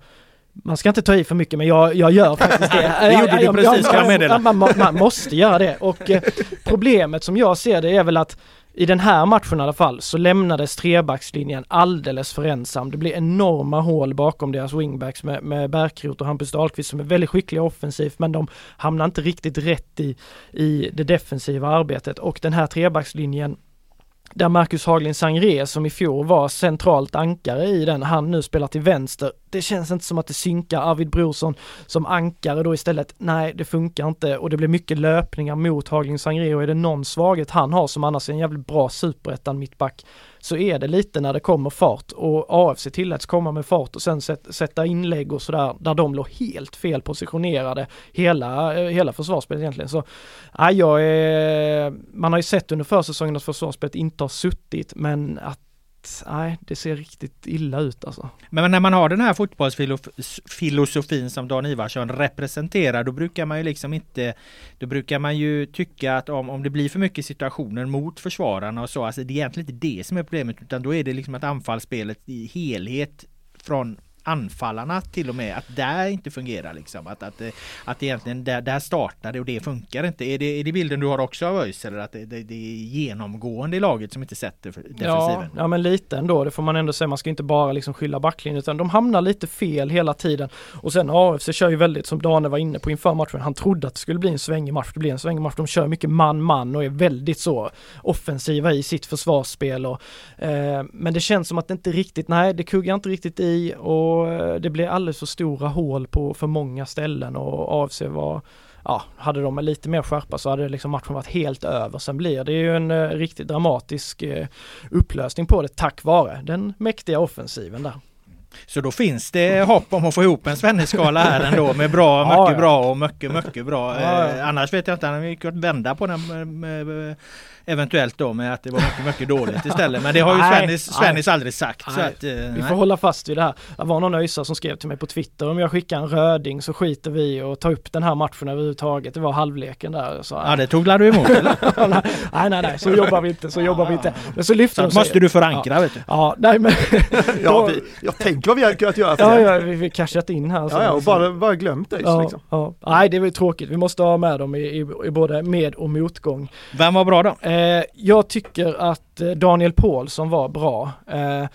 man ska inte ta i för mycket men jag, jag gör faktiskt det. det gjorde du precis kan jag meddela. Man, man, man måste göra det och eh, problemet som jag ser det är väl att i den här matchen i alla fall så lämnades trebackslinjen alldeles för ensam. Det blir enorma hål bakom deras wingbacks med, med Bärkroth och Hampus Dahlqvist som är väldigt skickliga offensivt men de hamnar inte riktigt rätt i, i det defensiva arbetet och den här trebackslinjen där Marcus Haglin Sangré som i fjol var centralt ankare i den, han nu spelar till vänster. Det känns inte som att det synkar. Arvid Brorsson som ankare då istället, nej det funkar inte och det blir mycket löpningar mot Haglin Sangré och är det någon svaghet han har som annars är en jävligt bra superettan mittback så är det lite när det kommer fart och AFC tilläts komma med fart och sen sätta inlägg och sådär där de låg helt fel positionerade hela, eh, hela försvarsspelet egentligen. Så ja, jag är, man har ju sett under försäsongen att försvarsspelet inte har suttit men att nej, det ser riktigt illa ut alltså. Men när man har den här fotbollsfilosofin som Dan Ivarsson representerar, då brukar man ju liksom inte, då brukar man ju tycka att om, om det blir för mycket situationer mot försvararna och så, alltså det är egentligen inte det som är problemet, utan då är det liksom att anfallsspelet i helhet från anfallarna till och med att där inte fungerar liksom. Att, att, att egentligen där, där startar det och det funkar inte. Är det, är det bilden du har också av ÖIS eller att det, det, det, är genomgående i laget som inte sätter defensiven? Ja, ja men lite ändå. Det får man ändå säga. Man ska inte bara liksom skylla backlinjen utan de hamnar lite fel hela tiden. Och sen AFC kör ju väldigt som Dane var inne på inför matchen. Han trodde att det skulle bli en svängig match. Det blir en svängig match. De kör mycket man-man och är väldigt så offensiva i sitt försvarsspel. Och, eh, men det känns som att det inte riktigt, nej det kuggar inte riktigt i och och eh, det blev alldeles för stora hål på för många ställen och AFC var ja, hade de lite mer skärpa så hade liksom matchen varit helt över. Sen blir det ju en uh, riktigt dramatisk uh, upplösning på det tack vare den mäktiga offensiven där. Så då finns det hopp om att få ihop en Svenneskala här ändå med bra, mycket ja, ja. bra och mycket, mycket bra. Eh, annars vet jag inte, han gick att vända på den med, med, Eventuellt då med att det var mycket, mycket dåligt istället. Men det har ju Svennis, Svennis aldrig sagt. Så att, eh, vi får hålla fast vid det här. Det var någon öjsa som skrev till mig på Twitter om jag skickar en röding så skiter vi och tar upp den här matchen överhuvudtaget. Det var halvleken där. Så, ja det tog du emot eller? nej nej nej så jobbar vi inte, så jobbar vi inte. Men så lyfter så de måste du förankra ja. vet du. Ja nej men. ja, vi, jag tänker vad vi hade kunnat göra för Ja, ja vi har cashat in här. Ja, ja och bara, bara glömt det ja, liksom. Ja. Nej det är väl tråkigt. Vi måste ha med dem i, i, i både med och motgång. Vem var bra då? Eh, Eh, jag tycker att eh, Daniel Paulsson var bra. Eh,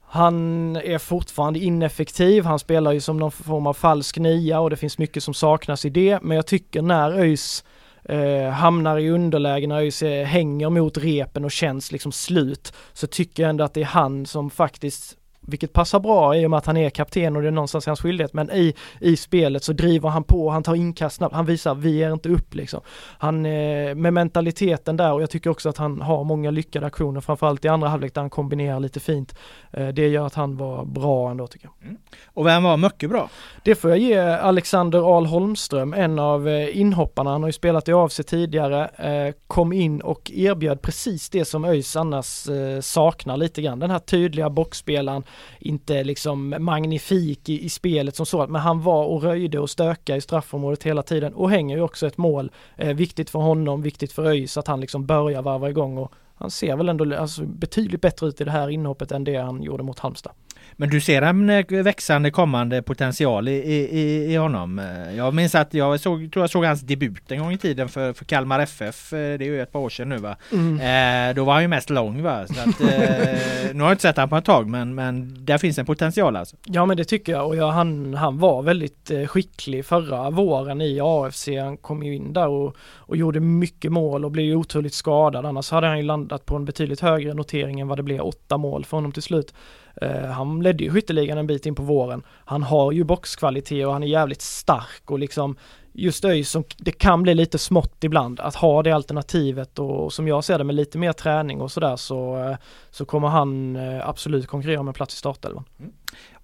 han är fortfarande ineffektiv, han spelar ju som någon form av falsk nia och det finns mycket som saknas i det. Men jag tycker när ÖIS eh, hamnar i underläge, när ÖIS eh, hänger mot repen och känns liksom slut, så tycker jag ändå att det är han som faktiskt vilket passar bra i och med att han är kapten och det är någonstans hans skyldighet. Men i, i spelet så driver han på, han tar inkast snabbt, han visar vi är inte upp liksom. Han, eh, med mentaliteten där och jag tycker också att han har många lyckade aktioner, framförallt i andra halvlek där han kombinerar lite fint. Eh, det gör att han var bra ändå tycker jag. Mm. Och vem var mycket bra? Det får jag ge Alexander Ahl Holmström, en av eh, inhopparna. Han har ju spelat i AFC tidigare, eh, kom in och erbjöd precis det som ÖIS annars eh, saknar lite grann. Den här tydliga boxspelaren, inte liksom magnifik i, i spelet som så, men han var och röjde och stökade i straffområdet hela tiden och hänger ju också ett mål. Eh, viktigt för honom, viktigt för ÖIS att han liksom börjar varva igång och han ser väl ändå alltså, betydligt bättre ut i det här inhoppet än det han gjorde mot Halmstad. Men du ser en eh, växande kommande potential i, i, i honom. Eh, Jag minns att jag såg, tror jag såg hans debut en gång i tiden för, för Kalmar FF. eh, Det är ju ett par år sedan nu va. Eh, då var han ju mest lång va. Att, eh, nu har jag inte sett han på ett tag men, men där finns en potential alltså. Ja men det tycker jag och jag, han, han var väldigt skicklig förra våren i AFC. Han kom ju in där och, och gjorde mycket mål och blev ju otroligt skadad. Annars hade han ju landat på en betydligt högre notering än vad det blev åtta mål för honom till slut. Eh, han ledde ju skytteligan en bit in på våren. Han har ju boxkvalitet och han är jävligt stark och liksom just ÖIS som det kan bli lite smått ibland att ha det alternativet och som jag ser det med lite mer träning och sådär så, eh, så kommer han eh, absolut konkurrera om en plats i startelvan.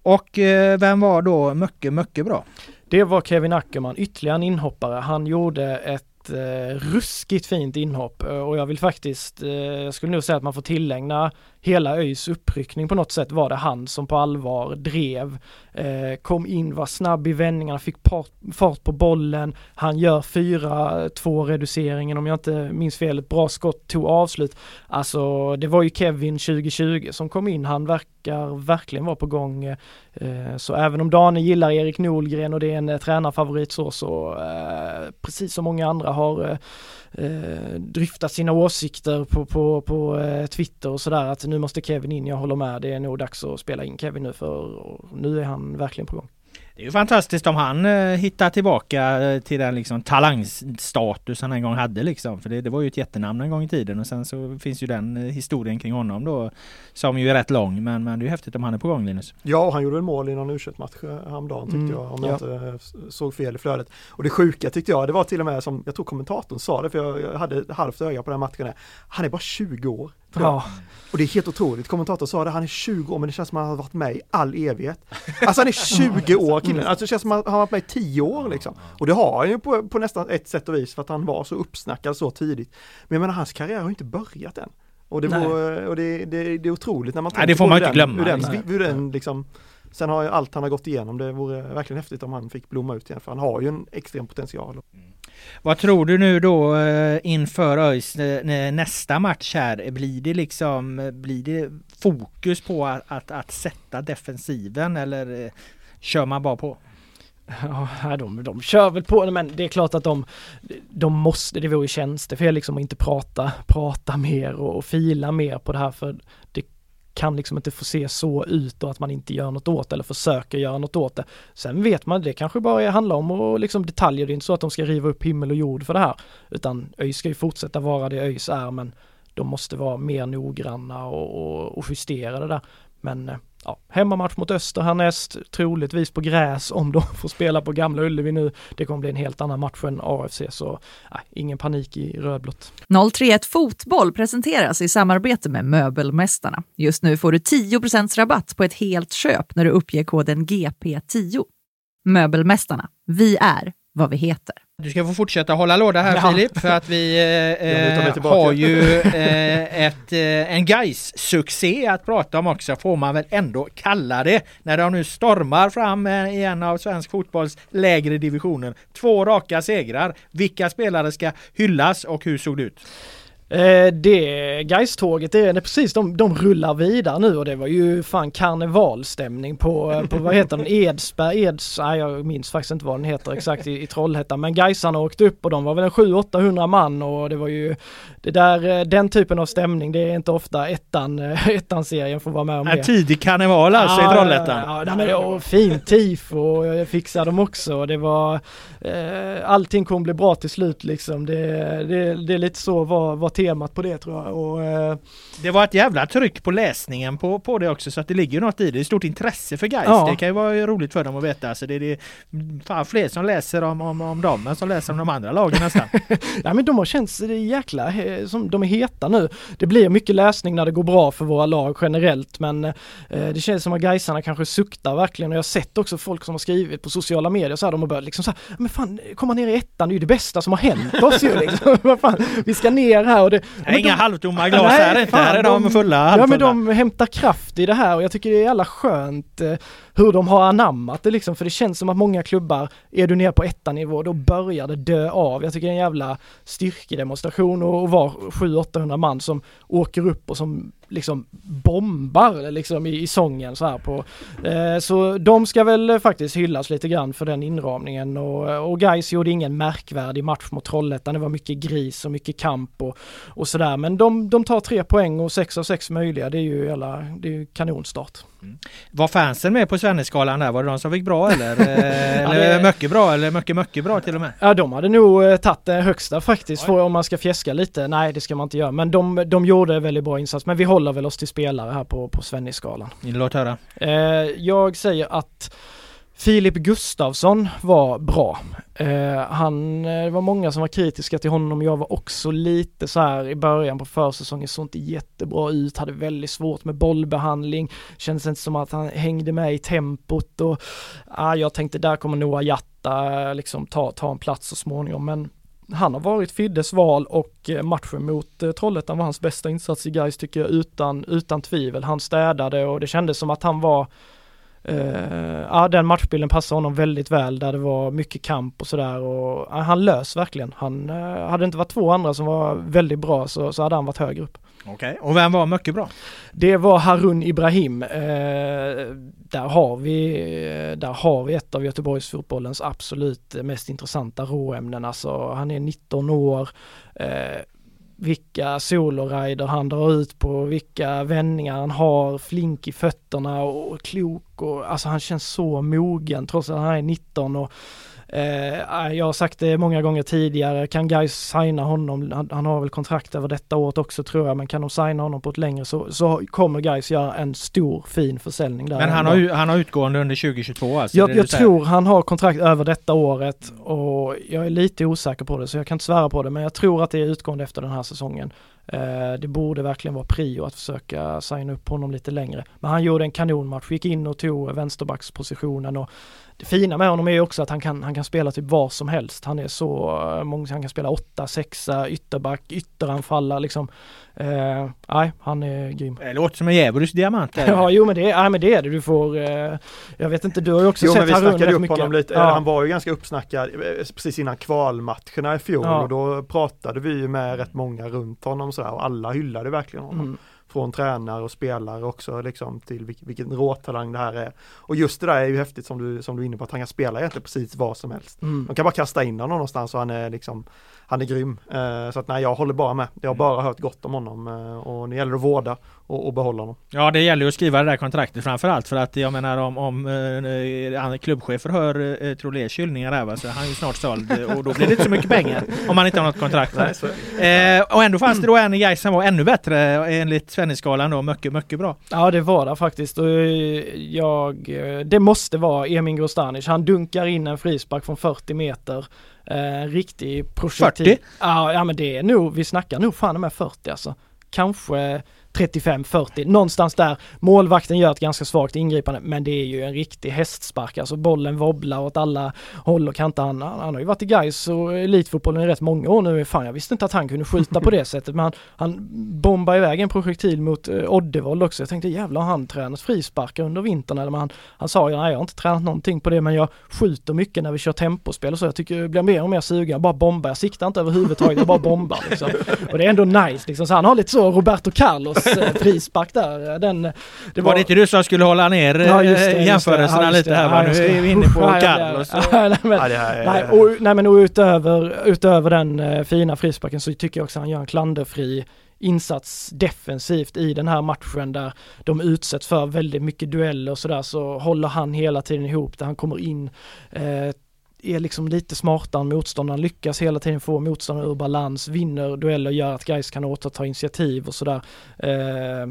Och eh, vem var då mycket, mycket bra? Det var Kevin Ackerman, ytterligare en inhoppare. Han gjorde ett eh, ruskigt fint inhopp och jag vill faktiskt, jag skulle nog säga att man får tillägna hela ÖIS uppryckning på något sätt var det han som på allvar drev, eh, kom in, var snabb i vändningarna, fick part, fart på bollen, han gör 4-2 reduceringen om jag inte minns fel, ett bra skott, tog avslut. Alltså det var ju Kevin 2020 som kom in, han verkar verkligen vara på gång. Eh, så även om Dane gillar Erik Nolgren och det är en eh, tränarfavorit så, så eh, precis som många andra har eh, eh, eh, sina åsikter på, på, på eh, Twitter och sådär att nu måste Kevin in, jag håller med, det är nog dags att spela in Kevin nu för nu är han verkligen på gång. Det är ju fantastiskt om han eh, hittar tillbaka eh, till den liksom talangstatus han en gång hade liksom. För det, det var ju ett jättenamn en gång i tiden och sen så finns ju den eh, historien kring honom då som ju är rätt lång. Men, men det är ju häftigt om han är på gång Linus. Ja, han gjorde en mål i någon u match häromdagen tyckte Mm, jag, om jag ja. inte eh, s- såg fel i flödet. Och det sjuka tyckte jag, det var till och med som, jag tror kommentatorn sa det, för jag, jag hade ett halvt öga på den matchen. där. Han är bara 20 år. Ja, Och det är helt otroligt, kommentatorn sa det, han är 20 år men det känns som att han har varit med i all evighet. Alltså han är 20 år killen, alltså det känns som att han har varit med i 10 år liksom. Och det har han ju på, på nästan ett sätt och vis för att han var så uppsnackad så tidigt. Men jag menar hans karriär har ju inte börjat än. Och det, var, och det, det, det är otroligt när man Nej, det får man inte den- glömma, Hur den, hur den liksom, sen har ju allt han har gått igenom, det vore verkligen häftigt om han fick blomma ut igen för han har ju en extrem potential. Vad tror du nu då eh, inför ÖIS eh, nästa match här? Blir det liksom, eh, blir det fokus på att, att, att sätta defensiven eller kör man bara på? Ja, de, de kör väl på men det är klart att de, de måste, det vore tjänstefel liksom att inte prata, prata mer och, och fila mer på det här för det kan liksom inte få se så ut och att man inte gör något åt det eller försöker göra något åt det. Sen vet man, det kanske bara handlar om och liksom detaljer, det är inte så att de ska riva upp himmel och jord för det här. Utan ÖIS ska ju fortsätta vara det ÖIS är men de måste vara mer noggranna och, och, och justera det där. Men eh, ja, hemmamatch mot Öster härnäst, troligtvis på gräs om de får spela på Gamla Ullevi nu. Det kommer bli en helt annan match än AFC så nej, ingen panik i rödblått. 031 Fotboll presenteras i samarbete med Möbelmästarna. Just nu får du 10% rabatt på ett helt köp när du uppger koden GP10. Möbelmästarna, vi är vad vi heter. Du ska få fortsätta hålla låda här Ja. Filip för att vi eh, eh, har ju eh, ett, eh, en guys succé att prata om också får man väl ändå kalla det när de nu stormar fram eh, i en av svensk fotbolls lägre divisioner. Två raka segrar. Vilka spelare ska hyllas och hur såg det ut? Eh, det Geist-tåget, det är precis, de, de rullar vidare nu och det var ju fan karnevalstämning på, eh, på vad heter den, Edsberg, Eds, nej jag minns faktiskt inte vad den heter exakt i, i Trollhättan men Gaisarna åkte upp och de var väl en 700-800 man och det var ju det där, eh, den typen av stämning det är inte ofta ettan, eh, ettan-serien får vara med om En det. tidig karneval alltså i Trollhättan. Ja, ja, men var fint tifo och jag fixade dem också och det var eh, allting kommer bli bra till slut liksom. Det, det, det är lite så var temat på det tror jag och eh, Det var ett jävla tryck på läsningen på, på det också så att det ligger något i det. Det är stort intresse för guys. Ja. Det kan ju vara roligt för dem att veta. Alltså det är det, fan fler som läser om, om, om dem än som läser om de andra lagen nästan. Ja men de har känts jäkla, eh, som de är heta nu. Det blir mycket läsning när det går bra för våra lag generellt men eh, det känns som att Gaisarna kanske suktar verkligen och jag har sett också folk som har skrivit på sociala medier så här, de har börjat liksom så här, men fan komma ner i ettan det är ju det bästa som har hänt oss ju liksom. Vad fan, vi ska ner här och det... Är inga halvtomma glas här inte. Här är de, de- fulla Ja men de hämtar kraft i det här och jag tycker det är alla skönt eh, hur de har anammat det liksom för det känns som att många klubbar, är du ner på ettanivå då börjar det dö av. Jag tycker det är en jävla styrkedemonstration och, och vara 700-800 man som åker upp och som liksom bombar liksom i, i sången så här på. Eh, så de ska väl faktiskt hyllas lite grann för den inramningen och, och Gais gjorde ingen märkvärdig match mot Trollhättan. Det var mycket gris och mycket kamp och, och sådär. Men de, de tar tre poäng och sex av sex möjliga. Det är ju, alla, det är ju kanonstart. Mm. Var fansen med på Svenneskalan där? Var det de som fick bra eller? Eh, eller det- mycket bra eller mycket mycket bra till och med? Ja de hade nog eh, tagit det högsta faktiskt för om man ska fjäska lite. Nej det ska man inte göra men de, de gjorde en väldigt bra insats. Men vi håller väl oss till spelare här på, på Svennisskalan. Låt höra. Eh, jag säger att Filip Gustavsson var bra. Eh, han, eh, det var många som var kritiska till honom. Jag var också lite så här i början på försäsongen, såg inte jättebra ut, hade väldigt svårt med bollbehandling. Kändes inte som att han hängde med i tempot och ah, jag tänkte där kommer Noah Jatta eh, liksom ta, ta en plats så småningom. Men han har varit Fiddes val och eh, matchen mot Trollhättan var hans bästa insats i Gais tycker jag utan, utan tvivel. Han städade och det kändes som att han var Uh, ja, den matchbilden passade honom väldigt väl där det var mycket kamp och sådär och ja, han lös verkligen. Han, uh, hade det inte varit två andra som var väldigt bra så, så hade han varit högre upp. Okej, och vem var mycket bra? Det var Harun Ibrahim. Eh, där, har vi, där har vi ett av Göteborgsfotbollens absolut mest intressanta råämnen. Alltså, han är 19 år. Vilka solorider han drar ut på, vilka vändningar han har, flink i fötterna och klok och alltså han känns så mogen trots att han är 19 och Eh, jag har sagt det många gånger tidigare, kan guys signa honom, han, han, har väl kontrakt över detta året också tror jag, men kan de signa honom på ett längre så, så kommer guys göra en stor fin försäljning där. Men han har, han har utgående under 2022 alltså? jag jag tror han har kontrakt över detta året och jag är lite osäker på det så jag kan inte svära på det men jag tror att det är utgående efter den här säsongen. Eh, det borde verkligen vara prio att försöka signa upp honom lite längre. Men han gjorde en kanonmatch, gick in och tog vänsterbackspositionen och det fina med honom är ju också att han kan, han kan spela typ var som helst. Han är så, eh, han kan spela åtta, sexa, ytterback, ytteranfallare liksom. Eh, nej, han är grym. Det låter som en djävulsk diamant. där. Ja, jo men det, är- nej, men det är det. Du får, eh, jag vet inte, du har ju också Jo men sett vi Harun snackade rätt upp mycket. honom lite, Ja. han var ju ganska uppsnackad eh, precis innan kvalmatcherna i fjol Ja. och då pratade vi ju med rätt många runt honom sådär och alla hyllade verkligen honom. Mm. Från tränare och spelare också liksom till vilken, vilken råtalang det här är. Och just det där är ju häftigt som du, som du är inne på att han kan spela egentligen precis vad som helst. Mm. De kan bara kasta in honom någonstans och han är liksom Han är grym. Eh, så att nej jag håller bara med. Jag har bara hört gott om honom eh, och det gäller att vårda och, och behålla honom. Ja det gäller ju att skriva det där kontraktet framförallt för att jag menar om, om eh, andra klubbchefer hör eh, Trolés hyllningar här va, så är han ju snart såld eh, och då blir det inte så mycket pengar om man inte har något kontrakt. Nej. Eh, och ändå fanns det då en i Gais som var ännu bättre eh, enligt Svenneskalan då, mycket, mycket bra. Ja det var det faktiskt och eh, jag, eh, det måste vara Emin Grostanic. Han dunkar in en frispark från 40 meter. Eh, riktig projektil. 40? Ja, ja men det är nog, vi snackar nog fan med 40 alltså. Kanske 35-40, någonstans där. Målvakten gör ett ganska svagt ingripande men det är ju en riktig hästspark, alltså bollen wobblar åt alla håll och kanter. Han, han, har ju varit i Gais och elitfotbollen i rätt många år nu. Fan jag visste inte att han kunde skjuta på det sättet men han, han bombar iväg en projektil mot eh, Oddevold också. Jag tänkte jävlar har han tränat frisparkar under vintern eller han, han sa ju nej jag har inte tränat någonting på det men jag skjuter mycket när vi kör tempospel och så. Jag tycker jag blir mer och mer sugen. Jag bara bombar, jag siktar inte överhuvudtaget, jag bara bombar liksom. Och det är ändå nice liksom. Så han har lite så Roberto Carlos eh, frispark där. Den, det var, det inte du som skulle hålla ner Ja, just det, eh, just det. jämförelserna Ja, lite här? Ja, Nu är vi inne på Carlos. ja, och- ja, nej, men- Ja, det här är, Nej, och, nej men och utöver, utöver den eh, fina frisparken så tycker jag också han gör en klanderfri insats defensivt i den här matchen där de utsätts för väldigt mycket dueller och sådär så håller han hela tiden ihop där han kommer in eh, är liksom lite smartare än motståndaren, lyckas hela tiden få motståndaren ur balans, vinner dueller, gör att guys kan återta initiativ och sådär. Eh,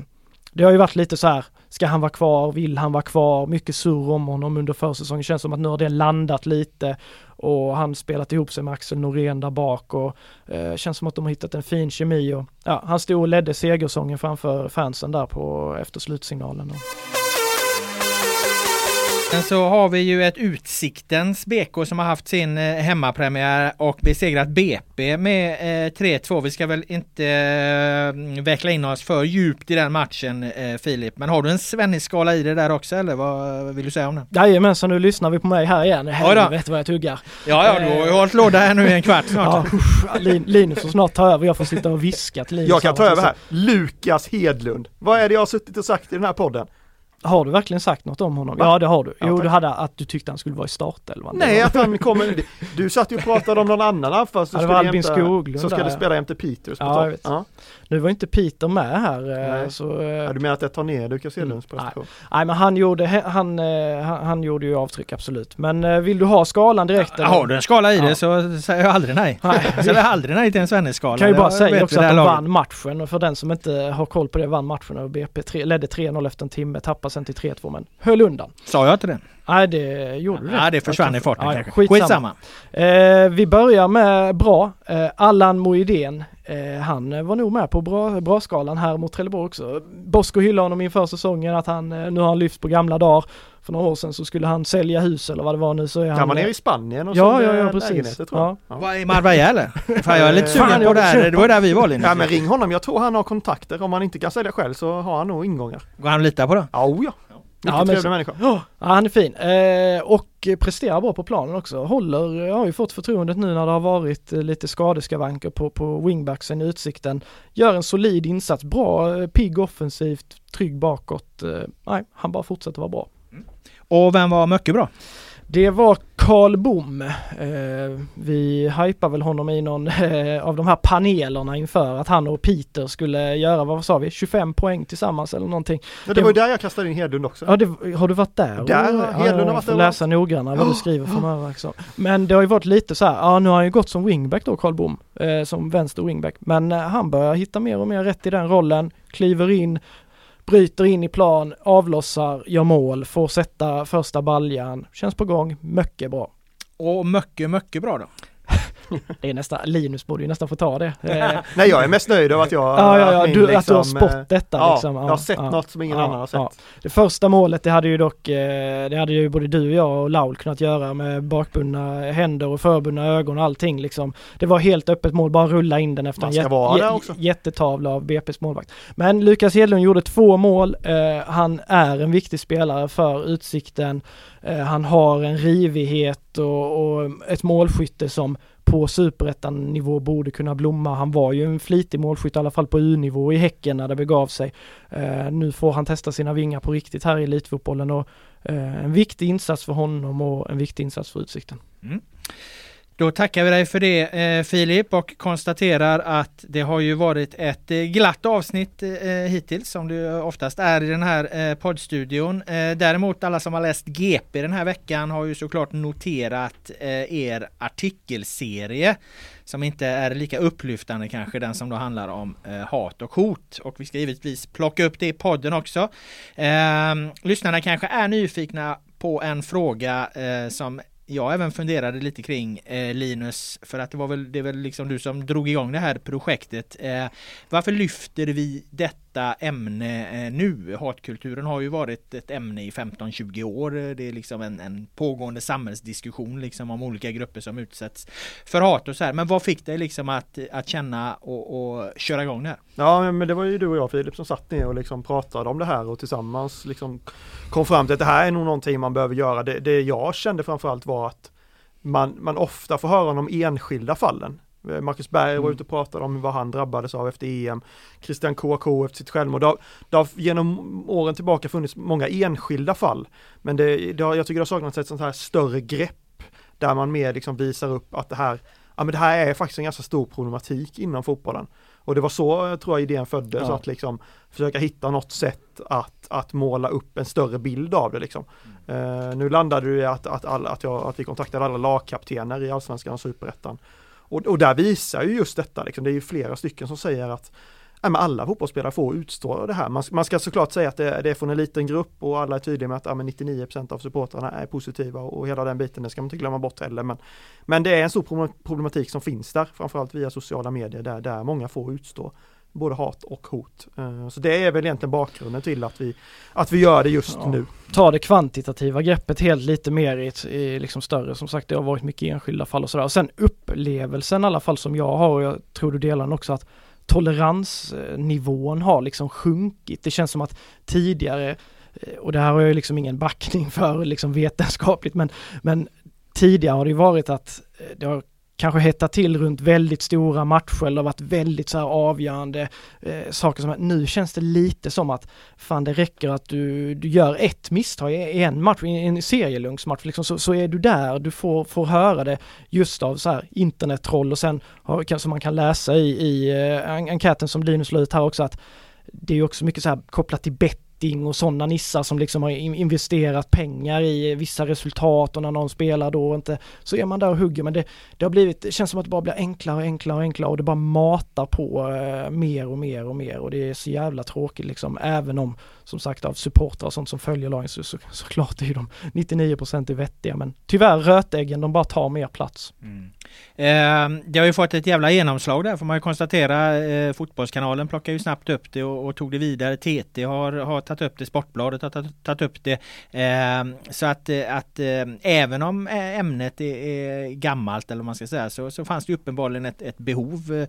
det har ju varit lite så här, ska han vara kvar, vill han vara kvar, mycket surr om honom under försäsongen, känns som att nu har det landat lite och han spelat ihop sig med Axel Norén där bak och eh, känns som att de har hittat en fin kemi och ja, han stod och ledde segersången framför fansen där på efter slutsignalen. Och, Sen så har vi ju ett Utsiktens BK som har haft sin eh, hemmapremiär och besegrat BP med eh, 3-2. Vi ska väl inte eh, veckla in oss för djupt i den matchen eh, Filip. Men har du en Svennis-skala i det där också eller vad vill du säga om den? Jajamensan, nu lyssnar vi på mig här igen. Helvete vad jag tuggar. Ja, ja, du har ju hållit låda här nu i en kvart snart. Ja, Linus får snart ta över, jag får sitta och viska till Linus. Jag kan ta över här. Lukas Hedlund. Vad är det jag har suttit och sagt i den här podden? Har du verkligen sagt något om honom? Va? Ja det har du. Ja, Jo tack. du hade att du tyckte han skulle vara i startelvan. Nej, att han kommer... Du satt ju och pratade om någon annan anfall som Ja, Albin jämta- Skoglund Som där, skulle ja. spela jämte Peters på Ja, topp. jag vet. Ja. Nu var inte Peter med här eh, Nej. så... eh, Ja, du menar att jag tar ner Lukas Hedlunds Mm, prestation? Nej men han gjorde, han, eh, han, han gjorde ju avtryck absolut. Men vill du ha skalan direkt? eller? Har du en skala i Ja. det så säger jag aldrig nej. Nej. Jag säger aldrig nej till en Svennis-skala. kan ju bara säga också att de laget. vann matchen och för den som inte har koll på det vann matchen och BP tre, ledde 3-0 efter en timme, tappade sen till 3-2 men höll undan. Sa jag inte det? Nej det gjorde du Ja, det försvann i farten kanske. skitsamma. Skitsamma. Eh, vi börjar med bra. Eh, Allan Moidén, eh, han eh, var nog med på bra, bra skalan här mot Trelleborg också. Bosko hyllade honom inför säsongen att han, eh, nu har han lyft på gamla dagar. För några år sedan så skulle han sälja hus eller vad det var nu så är han... Kan man nere i Spanien och Ja, ja, ja, precis. tror jag. Ja. Ja. Vad är Marbella eller? Fan jag är lite sugen på det här. Det var där vi var Linus. Ja men ring honom, jag tror han har kontakter. Om han inte kan sälja själv så har han nog ingångar. Går han att lita på då? Ja, oh, ja. Mycket Ja, trevlig så- människa. Ja, han är fin eh, och presterar bra på planen också. Håller, har ju fått förtroendet nu när det har varit eh, lite skadeskavanker på, på wingbacksen i utsikten. Gör en solid insats, bra, eh, pigg offensivt, trygg bakåt. Eh, nej, han bara fortsätter vara bra. Och vem var mycket bra? Det var Karl Bom. Eh, vi hypar väl honom i någon eh, av de här panelerna inför att han och Peter skulle göra, vad sa vi, 25 poäng tillsammans eller någonting. Ja, det var ju där jag kastade in Hedlund också. Ja, det, har du varit där? Där Ja, Hedlund har varit överallt. läsa noggrannare vad du skriver framöver. Liksom. Men det har ju varit lite så här, ja nu har han ju gått som wingback då Karl Bom, eh, som vänster wingback. Men eh, han börjar hitta mer och mer rätt i den rollen, kliver in, bryter in i plan, avlossar, gör mål, får sätta första baljan, känns på gång, mycket bra. Och mycket, mycket bra då. Det är nästan, Linus borde ju nästan få ta det. Eh, Nej jag är mest nöjd över att jag ja, ja, ja, min du, att du har liksom, eh, spott detta ja, liksom. jag har sett ja. något som ingen Ja, annan har sett. ja. Det första målet det hade ju dock, eh, det hade ju både du och jag och Laul kunnat göra med bakbundna händer och förbundna ögon och allting liksom. Det var helt öppet mål, bara rulla in den efter en jät- jättetavla av BP's målvakt. Men Lukas Hedlund gjorde två mål, eh, han är en viktig spelare för Utsikten. Eh, han har en rivighet och, och ett målskytte som på superettan-nivå borde kunna blomma. Han var ju en flitig målskytt i alla fall på U-nivå i Häcken när det begav sig. Eh, nu får han testa sina vingar på riktigt här i elitfotbollen och eh, en viktig insats för honom och en viktig insats för Utsikten. Mm. Då tackar vi dig för det eh, Filip och konstaterar att det har ju varit ett eh, glatt avsnitt eh, eh hittills som det oftast är i den här eh, poddstudion. Eh, däremot alla som har läst GP den här veckan har ju såklart noterat eh, er artikelserie som inte är lika upplyftande kanske den som då handlar om eh, hat och hot och vi ska givetvis plocka upp det i podden också. Eh, lyssnarna kanske är nyfikna på en fråga eh, som jag även funderade lite kring eh, Linus, för att det var väl, det är väl liksom du som drog igång det här projektet. Eh, varför lyfter vi detta ämne eh, nu? Hatkulturen har ju varit ett ämne i 15-20 år. Eh, det är liksom en, en pågående samhällsdiskussion liksom om olika grupper som utsätts för hat och så här. Men vad fick dig liksom att, att känna och, och köra igång det här? Ja men det var ju du och jag Filip som satt ner och liksom pratade om det här och tillsammans liksom kom fram till att det här är nog någonting man behöver göra. Det, det jag kände framförallt var att man, man ofta får höra om de enskilda fallen. Eh, Marcus Berg var Mm. ute och pratade om vad han drabbades av efter EM. Christian KK efter sitt självmord. Det har, det har genom åren tillbaka funnits många enskilda fall. Men det, det har, jag tycker det har saknats ett sånt här större grepp där man mer liksom visar upp att det här, ja men det här är faktiskt en ganska stor problematik inom fotbollen. Och det var så eh, tror jag idén föddes, Ja. att liksom försöka hitta något sätt att, att måla upp en större bild av det liksom. Eh, nu landade det i att, att, alla, att, jag, att vi kontaktade alla lagkaptener i Allsvenskan och Superettan. Och, och där visar ju just detta, liksom, det är ju flera stycken som säger att nej, men alla fotbollsspelare får utstå det här. Man, man ska såklart säga att det, det är från en liten grupp och alla är tydliga med att ja, men 99% av supportrarna är positiva och, och hela den biten, det ska man inte glömma bort heller. Men, men det är en stor problematik som finns där, framförallt via sociala medier där, där många får utstå både hat och hot. Eh, Så det är väl egentligen bakgrunden till att vi, att vi gör det just Ja. nu. ta det kvantitativa greppet helt lite mer i, ett, i liksom större, som sagt det har varit mycket enskilda fall och sådär. Och sen upplevelsen i alla fall som jag har och jag tror du delar den också att toleransnivån har liksom sjunkit. Det känns som att tidigare, eh, och det här har jag liksom ingen backning för liksom vetenskapligt, men, men tidigare har det ju varit att eh, det har kanske hettat till runt väldigt stora matcher eller varit väldigt så här avgörande eh, saker som att nu känns det lite som att fan det räcker att du, du gör ett misstag i en match, i en serielunksmatch liksom, så, så är du där, du får, får höra det just av så här internettroll och sen som man kan läsa i, i eh, en- enkäten som Linus la ut här också att det är ju också mycket så här kopplat till bett betting och sådana nissar som liksom har investerat pengar i vissa resultat och när någon spelar då inte så är man där och hugger men det, det har blivit, det känns som att det bara blir enklare och enklare och enklare och det bara matar på eh, mer och mer och mer och det är så jävla tråkigt liksom även om som sagt av supportrar och sånt som följer lagen så, så såklart är ju de 99% är vettiga men tyvärr rötäggen de bara tar mer plats. Mm. Eh, det har ju fått ett jävla genomslag där får man ju konstatera. Eh, fotbollskanalen plockar ju snabbt upp det och, och tog det vidare. TT har, har tagit upp det, Sportbladet har tagit, tagit upp det. Eh, så att, eh, att eh, även om eh, ämnet är, är gammalt eller vad man ska säga så, så fanns det uppenbarligen ett, ett behov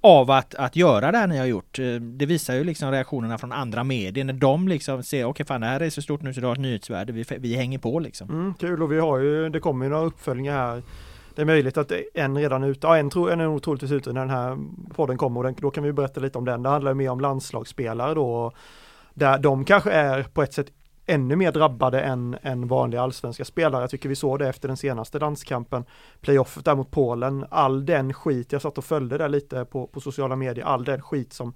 av att, att göra det här ni har gjort. Det visar ju liksom reaktionerna från andra medier när de liksom ser okej fan det här är så stort nu så det har ett nyhetsvärde. Vi, vi hänger på liksom. Mm, kul och vi har ju, det kommer ju några uppföljningar här. Det är möjligt att en redan är ute, ja en, tro, en är nog troligtvis ute när den här podden kommer och den, då kan vi berätta lite om den. Det handlar ju mer om landslagsspelare då. Där de kanske är på ett sätt ännu mer drabbade än, än vanliga allsvenska spelare. Jag tycker vi såg det efter den senaste landskampen, playoffet där mot Polen. All den skit, jag satt och följde där lite på, på sociala medier, all den skit som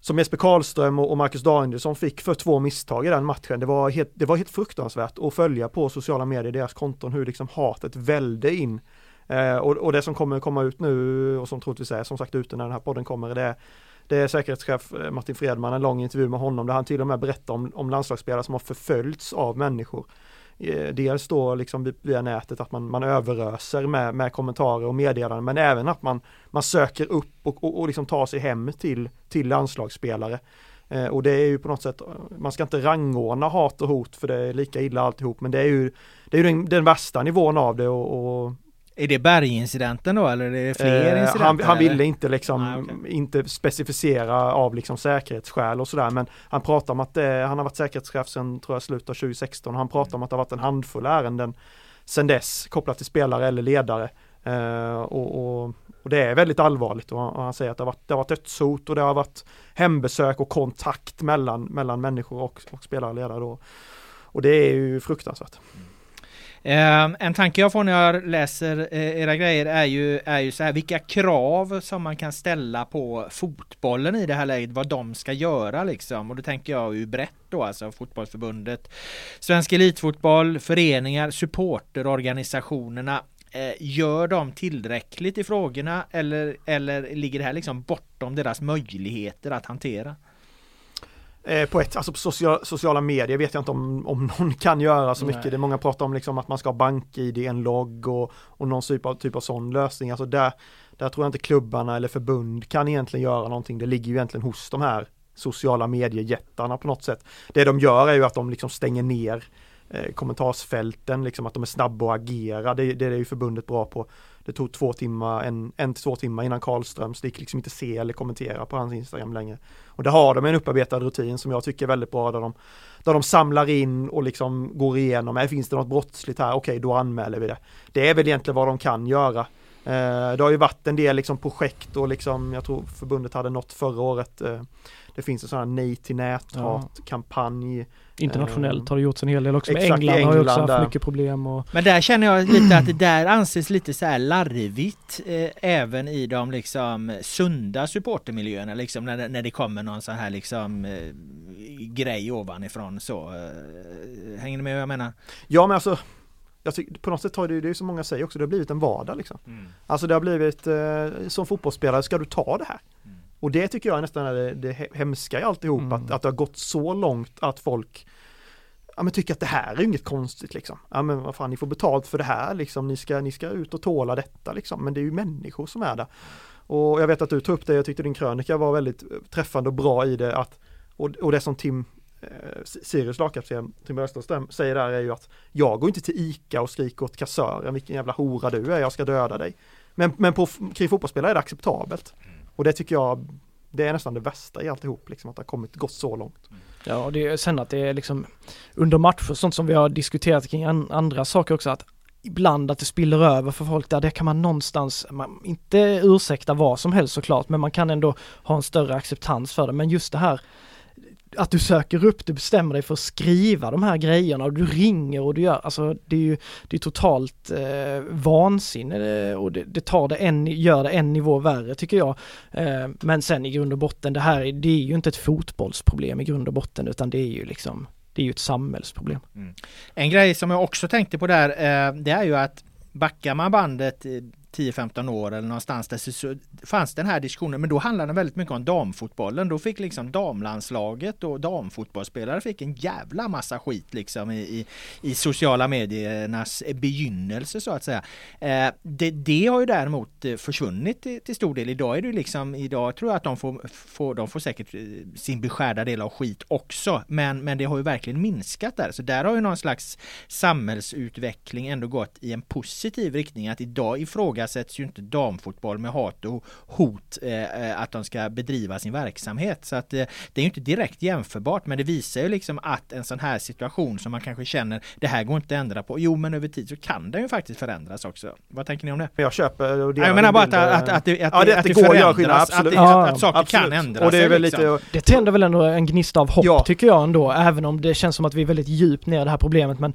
som Jesper Karlström och Marcus Danielsson fick för två misstag i den matchen. Det var helt, det var helt fruktansvärt att följa på sociala medier, deras konton, hur liksom hatet välde in. Eh, och, och det som kommer komma ut nu och som troligtvis är som sagt ute när den här podden kommer, det är, det är säkerhetschef eh, Martin Fredman, en lång intervju med honom där han till och med berättar om, om landslagsspelare som har förföljts av människor. Eh, dels då liksom via nätet att man, man överöser med, med kommentarer och meddelanden men även att man, man söker upp och, och, och liksom tar sig hem till, till landslagsspelare. Eh, och det är ju på något sätt, man ska inte rangordna hat och hot för det är lika illa alltihop men det är ju, det är ju den, den värsta nivån av det och, och är det bergincidenten då eller är det fler Eh, incidenter? han, han ville inte liksom, Nej, okej. inte specificera av liksom säkerhetsskäl och sådär men han pratar om att det, han har varit säkerhetschef sedan tror jag slutet av 2016 och han pratar om att det har varit en handfull ärenden sedan dess kopplat till spelare eller ledare. Eh, och, och, och det är väldigt allvarligt och han, och han säger att det har, varit, det har varit dödshot och det har varit hembesök och kontakt mellan, mellan människor och, och spelare och ledare då. Och det är ju fruktansvärt. Eh, Ehm, en tanke jag får när jag läser eh, era grejer är ju, är ju så här vilka krav som man kan ställa på fotbollen i det här läget, vad de ska göra liksom. Och då tänker jag ju brett då, alltså fotbollsförbundet, Svensk Elitfotboll, föreningar, supporterorganisationerna. Eh, gör de tillräckligt i frågorna eller, eller ligger det här liksom bortom deras möjligheter att hantera? Eh, på ett, alltså på social, sociala medier vet jag inte om, om någon kan göra så mycket. Nej. Det är många pratar om liksom att man ska ha bank-id, en logg och, och någon typ av, typ av sån lösning. Alltså där, där tror jag inte klubbarna eller förbund kan egentligen göra någonting. Det ligger ju egentligen hos de här sociala mediejättarna på något sätt. Det de gör är ju att de liksom stänger ner eh, kommentarsfälten, liksom att de är snabba att agera. Det, det är ju förbundet bra på. Det tog två timmar, en, en till två timmar innan Karlströms. Det gick liksom inte se eller kommentera på hans Instagram längre. Och där har de en upparbetad rutin som jag tycker är väldigt bra där de, där de samlar in och liksom går igenom, här finns det något brottsligt här, okej då anmäler vi det. Det är väl egentligen vad de kan göra. Eh, det har ju varit en del liksom projekt och liksom, jag tror förbundet hade något förra året. Eh, det finns en sån här nej till näthat-kampanj. Internationellt Eh, har det gjorts en hel del också. Exakt, i England, har ju också England haft där. mycket problem och Men där känner jag lite att det där anses lite så här larvigt eh, även i de liksom sunda supportermiljöerna liksom när, det- när det kommer någon sån här liksom eh, grej ovanifrån så. Eh, hänger ni med vad jag menar? Ja men alltså, tycker, på något sätt har det, det är som många säger också, det har blivit en vardag liksom. Alltså det har blivit, eh, som fotbollsspelare ska du ta det här? Mm. Och det tycker jag nästan är det, det he- hemska i alltihop, Mm. att, att det har gått så långt att folk ja, men tycker att det här är inget konstigt liksom. Ja men vad fan, ni får betalt för det här liksom, ni ska, ni ska ut och tåla detta liksom, men det är ju människor som är där. Och jag vet att du tog upp det, jag tyckte din krönika var väldigt träffande och bra i det att och, och det som Tim eh, Sirius lagkapten Tim Österström säger där är ju att jag går inte till ICA och skriker åt kassören vilken jävla hora du är, jag ska döda dig. Men, men på, kring fotbollsspelare är det acceptabelt. Och det tycker jag det är nästan det värsta i alltihop, liksom att det har kommit, gått så långt. Ja, och det är sen att det är liksom under matcher, sånt som vi har diskuterat kring an, andra saker också, att ibland att det spiller över för folk där, det kan man någonstans, man, inte ursäkta vad som helst såklart, men man kan ändå ha en större acceptans för det. Men just det här att du söker upp, du bestämmer dig för att skriva de här grejerna och du ringer och du gör, alltså det är ju det är totalt eh, vansinne eh, och det, det, tar det en, gör det en nivå värre tycker jag. Eh, men sen i grund och botten, det här det är ju inte ett fotbollsproblem i grund och botten utan det är ju liksom, det är ju ett samhällsproblem. Mm. En grej som jag också tänkte på där, eh, det är ju att backar man bandet eh, 10-15 år eller någonstans där så fanns den här diskussionen men då handlade den väldigt mycket om damfotbollen. Då fick liksom damlandslaget och damfotbollsspelare fick en jävla massa skit liksom i, i, i sociala mediernas begynnelse så att säga. Eh, det, det, har ju däremot eh, försvunnit till, till, stor del. Idag är det liksom, idag tror jag att de får, får, de får säkert eh, sin beskärda del av skit också. Men, men det har ju verkligen minskat där. Så där har ju någon slags samhällsutveckling ändå gått i en positiv riktning. Att idag ifråga ifrågasätts ju inte damfotboll med hat och hot eh, eh, att de ska bedriva sin verksamhet. Så att eh, det är ju inte direkt jämförbart men det visar ju liksom att en sån här situation som man kanske känner det här går inte att ändra på. Jo men över tid så kan den ju faktiskt förändras också. Vad tänker ni om det? Jag köper och Jag menar bara att, att, att, det, att, ja, det, att det, det går att göra absolut. Att, ja, att, saker absolut. kan ändras. Och det, är väl liksom. lite... det tänder väl ändå en gnista av hopp ja. tycker jag ändå, även om det känns som att vi är väldigt djupt ner i det här problemet. Men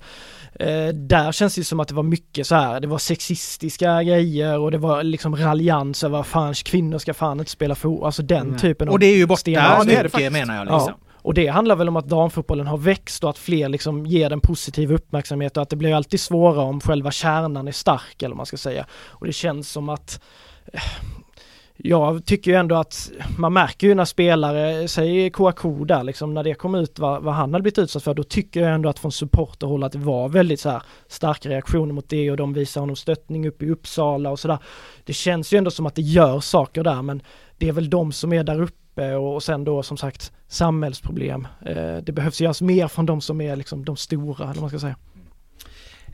Eh, där känns det som att det var mycket så här, det var sexistiska grejer och det var liksom raljans över fan kvinnor ska fan inte spela fotboll, alltså den mm. typen av Och det är ju borta ja, mycket menar jag liksom. Ja. Och det handlar väl om att damfotbollen har växt och att fler liksom ger den positiv uppmärksamhet och att det blir alltid svårare om själva kärnan är stark eller vad man ska säga. Och det känns som att eh, jag tycker ju ändå att man märker ju när spelare, säg Kouakou där liksom, när det kom ut vad, vad han hade blivit utsatt för, då tycker jag ändå att från supporterhåll att det var väldigt så här starka reaktioner mot det och de visar honom stöttning upp i Uppsala och sådär. Det känns ju ändå som att det gör saker där men det är väl de som är där uppe och, och sen då som sagt samhällsproblem. Eh, det behövs göras mer från de som är liksom de stora, eller vad man ska säga.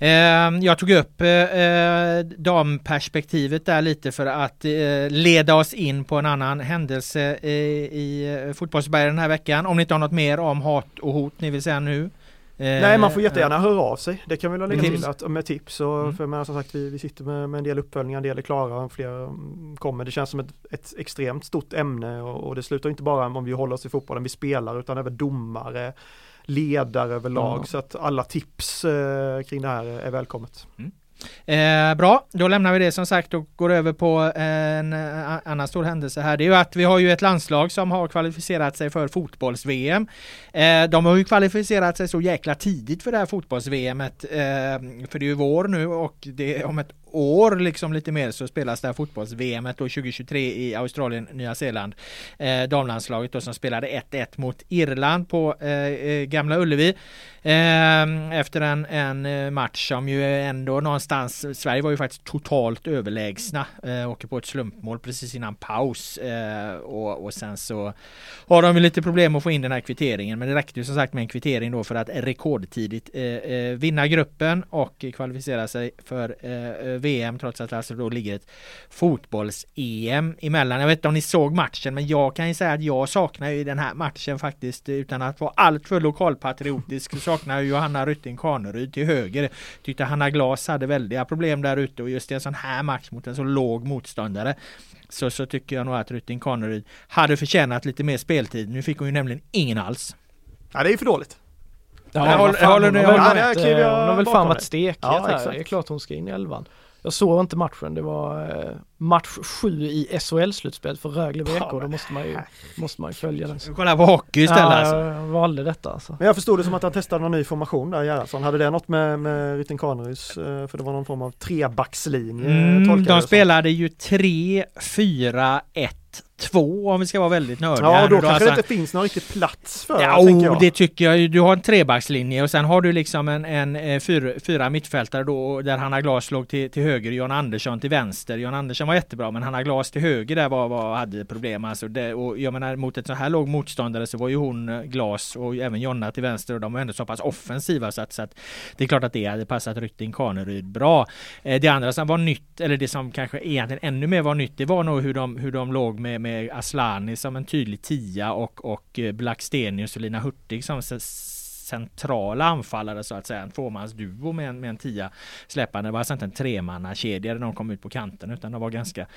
Ehm, jag tog upp eh, eh, damperspektivet där lite för att eh, leda oss in på en annan händelse i fotbollsberg den här veckan. Om ni inte har något mer om hat och hot ni vill säga nu? Nej man får jättegärna höra av sig. Det kan vi väl lägga till att, med tips och mm. för men, som sagt vi, vi sitter med, med en del uppföljningar, en del är klara fler mm, kommer. Det känns som ett, ett extremt stort ämne och, och det slutar inte bara om vi håller oss i fotbollen vi spelar utan även domare ledare överlag. Mm. Så att alla tips eh, kring det här är välkommet. Mm. Eh, bra, då lämnar vi det som sagt och går över på en eh, annan stor händelse här. Det är ju att vi har ju ett landslag som har kvalificerat sig för fotbolls-VM. Eh, de har ju kvalificerat sig så jäkla tidigt för det här fotbolls-VMet. Eh, för det är ju vår nu och det är om ett år liksom lite mer så spelas det här fotbolls-VM 2023 i Australien, Nya Zeeland. Eh, damlandslaget då som spelade 1-1 mot Irland på eh, eh, Gamla Ullevi. Eh, efter en, en eh, match som ju ändå någonstans, Sverige var ju faktiskt totalt överlägsna. Eh, åker på ett slumpmål precis innan paus. Eh, och, och sen så har de ju lite problem att få in den här kvitteringen. Men det räckte ju som sagt med en kvittering då för att rekordtidigt eh, vinna gruppen och kvalificera sig för VM trots att det alltså då ligger ett fotbolls-EM emellan. Jag vet inte om ni såg matchen men jag kan ju säga att jag saknar ju den här matchen faktiskt utan att vara alltför lokalpatriotisk så saknar jag Johanna Rytting Kaneryd till höger. Tyckte Hanna Glas hade väldiga problem där ute och just i en sån här match mot en så låg motståndare så, så tycker jag nog att Rytting Kaneryd hade förtjänat lite mer speltid. Nu fick hon ju nämligen ingen alls. Ja det är ju för dåligt. Ja, jag håller, fan, hon, har väl, hon har väl fan varit stekhet ja, här. Det är klart hon ska in i elvan. Jag såg inte matchen, det var eh, match 7 i SHL-slutspelet för Rögle BK. Då måste man ju, måste man ju följa den. Kolla på hockey istället ja, alltså. jag valde detta alltså. Men jag förstod det som att han testade någon ny formation där Gerhardsson. Hade det något med, med Rytting Kanerys, eh, för det var någon form av trebackslinje? Mm, de spelade ju 3, 4, 1 1-2 om vi ska vara väldigt nördiga. Ja, då nu kanske Alltså, det inte finns någon riktig plats för Ja, tänker oh, jag. det tycker jag. Du har en trebackslinje och sen har du liksom en, en, eh, fyra, fyra mittfältare då där Hanna Glas låg till, till höger, John Andersson till vänster. John Andersson var jättebra men Hanna Glas till höger där var, var, hade problem. Alltså det, och jag menar mot ett så här låg motståndare så var ju hon eh, Glas och även Jonna till vänster och de var ändå så pass offensiva så att, så att det är klart att det hade passat Rytting Kaneryd bra. Eh, det andra som var nytt, eller det som kanske egentligen ännu mer var nytt, det var nog hur de, hur de låg med, med Aslani som en tydlig tia och, och eh, Blackstenius och Lina Hurtig som centrala anfallare så att säga. En tvåmansduo med en, med en tia släpande. Det var alltså inte en tremannakedja där de kom ut på kanten utan de var ganska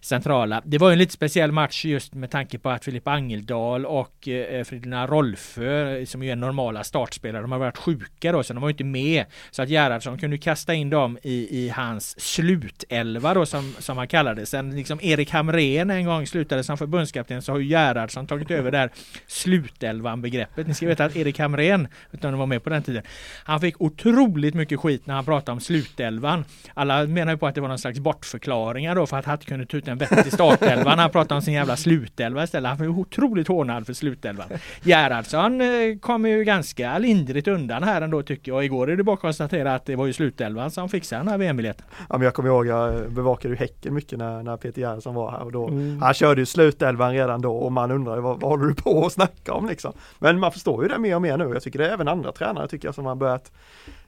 centrala. Det var ju en lite speciell match just med tanke på att Filippa Angeldal och eh, Fridolina Rolfö eh, som ju är normala startspelare, de har varit sjuka då så de var ju inte med. Så att Gerhardsson kunde kasta in dem i, i hans slutelva då som, som han kallade det. Sen liksom Erik Hamrén en gång slutade som förbundskapten så har ju Gerhardsson tagit över där slutelvan begreppet. Ni ska veta att Erik Hamrén, utan de var med på den tiden, han fick otroligt mycket skit när han pratade om slutelvan. Alla menar ju på att det var någon slags bortförklaringar då för att han inte kunde ta ut en vettig startelva när han pratade om sin jävla slutelva istället. Han var ju otroligt hånad för slutelvan. Gerhardsson eh, kom ju ganska lindrigt undan här ändå tycker jag. Igår är det bara att konstatera att det var ju slutelvan som fixade den här VM-biljetten. Ja, men jag kommer ihåg, jag bevakade ju Häcken mycket när, när Peter Gerhardsson var här och då, Mm. han körde ju slutelvan redan då och man undrar ju vad, vad håller du på att snacka om liksom. Men man förstår ju det mer och mer nu. Jag tycker det är även andra tränare tycker jag som har börjat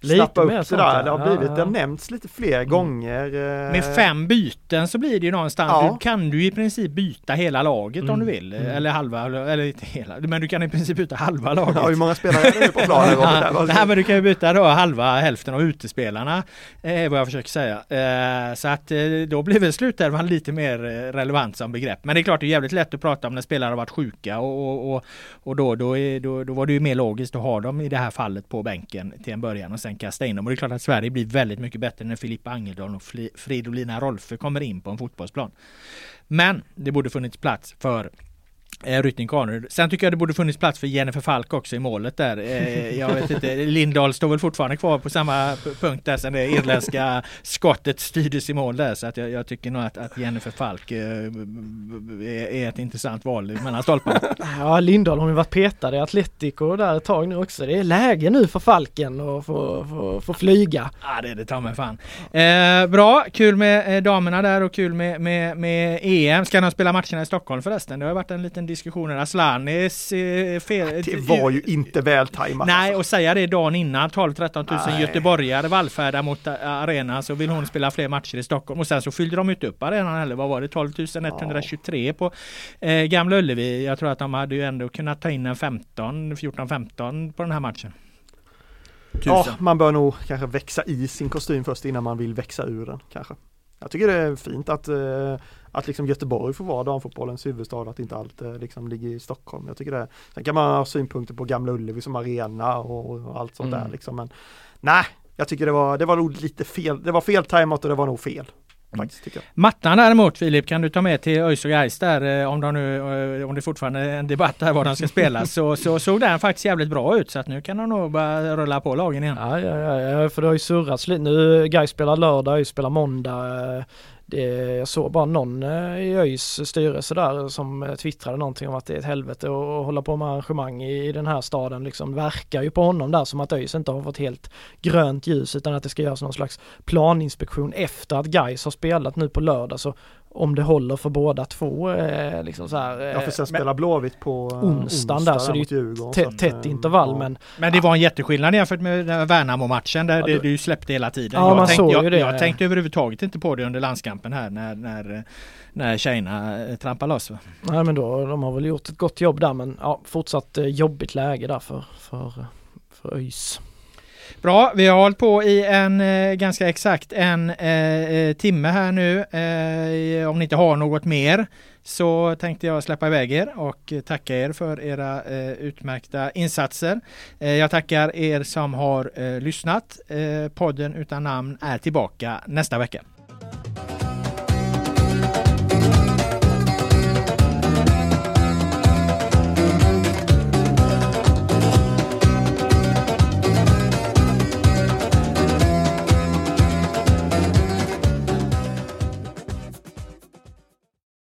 snappa upp det där. Det har Ja, blivit, ja. Mm. det har nämnts lite fler gånger. eh, Med fem byten så blir det ju någonstans, Ja. du kan du i princip byta hela laget om Mm. du vill. Mm. Eller halva, eller inte hela, men du kan i princip byta halva laget. Ja, hur många spelare är det på planen var- Nej men du kan ju byta då halva hälften av utespelarna eh, vad jag försöker säga. Eh, så att då blir väl slutelvan lite mer relevant som begrepp. Men det är klart det är jävligt lätt att prata om när spelare har varit sjuka och, och, och, och då, då, är, då, då var det ju mer logiskt att ha dem i det här fallet på bänken till en början och sen kasta in dem. Och det är klart att Sverige blir väldigt mycket bättre när Filippa Angeldal och Fridolina Rolfö kommer in på en fotbollsplan. Men det borde funnits plats för Eh, Rytting Kaneryd. Sen tycker jag det borde funnits plats för Jennifer Falk också i målet där. Eh, jag vet inte, Lindahl står väl fortfarande kvar på samma punkt där sen det irländska skottet styrdes i mål där. Så att jag, jag tycker nog att, att Jennifer Falk eh, är, är ett intressant val mellan stolparna. Ja, Lindahl har ju varit petad i Atletico där ett tag nu också. Det är läge nu för Falken att få, få, få flyga. Ja det är det ta mig fan. Bra, kul med damerna där och kul med, med, med EM. Ska de spela matcherna i Stockholm förresten? Det har varit en liten diskussion här. Aslanis eh, fel. Det var ju inte vältajmat. Nej, alltså. och säga det dagen innan 12-13 000 Nej. göteborgare vallfärdar mot arenan så vill hon spela fler matcher i Stockholm och sen så fyllde de inte upp arenan heller. Vad var det? 12 123 på eh, Gamla Ullevi. Jag tror att de hade ju ändå kunnat ta in en 15, 14-15 på den här matchen. Ja, Tusen. man bör nog kanske växa i sin kostym först innan man vill växa ur den kanske. Jag tycker det är fint att, eh, att liksom Göteborg får vara damfotbollens huvudstad, att inte allt eh, liksom ligger i Stockholm. Jag tycker det. Sen kan man ha synpunkter på Gamla Ullevi som arena och, och allt sånt Mm. där liksom. Men nej, jag tycker det var, det var nog lite fel. Det var fel tajmat och det var nog fel. Faktiskt tycker jag. Mattan däremot Filip kan du ta med till ÖIS och Gais där eh, om de nu, eh, om det fortfarande är en debatt där var de ska spela så, så såg den faktiskt jävligt bra ut så att nu kan de nog börja rulla på lagen igen. Ja, ja, ja, för det har ju surrats lite nu. Guy spelar lördag, ÖIS spelar måndag. Det, jag såg bara någon eh, i ÖIS styrelse där som eh, twittrade någonting om att det är ett helvete att hålla på med arrangemang i, i den här staden. Liksom verkar ju på honom där som att ÖIS inte har fått helt grönt ljus utan att det ska göras någon slags planinspektion efter att Gais har spelat nu på lördag. Så om det håller för båda två eh, liksom så här. Ja, för sen eh, spelar Blåvitt på eh, onsdagen där, så det är så tätt, eh, intervall ja. men Men det var en jätteskillnad jämfört med Värnamo-matchen där Ja, det- du släppte hela tiden. Ja, jag, man tänkte, såg ju det. jag tänkte överhuvudtaget inte på det under landskampen här när, när, när tjejerna eh, trampade loss. Va? Nej men då, de har väl gjort ett gott jobb där men ja, fortsatt eh, jobbigt läge där för, för, för ÖIS. Bra, vi har hållit på i en eh, ganska exakt en eh, eh timme här nu. Eh, om ni inte har något mer så tänkte jag släppa iväg er och eh, tacka er för era eh, utmärkta insatser. Eh, jag tackar er som har eh, lyssnat. Eh, podden utan namn är tillbaka nästa vecka.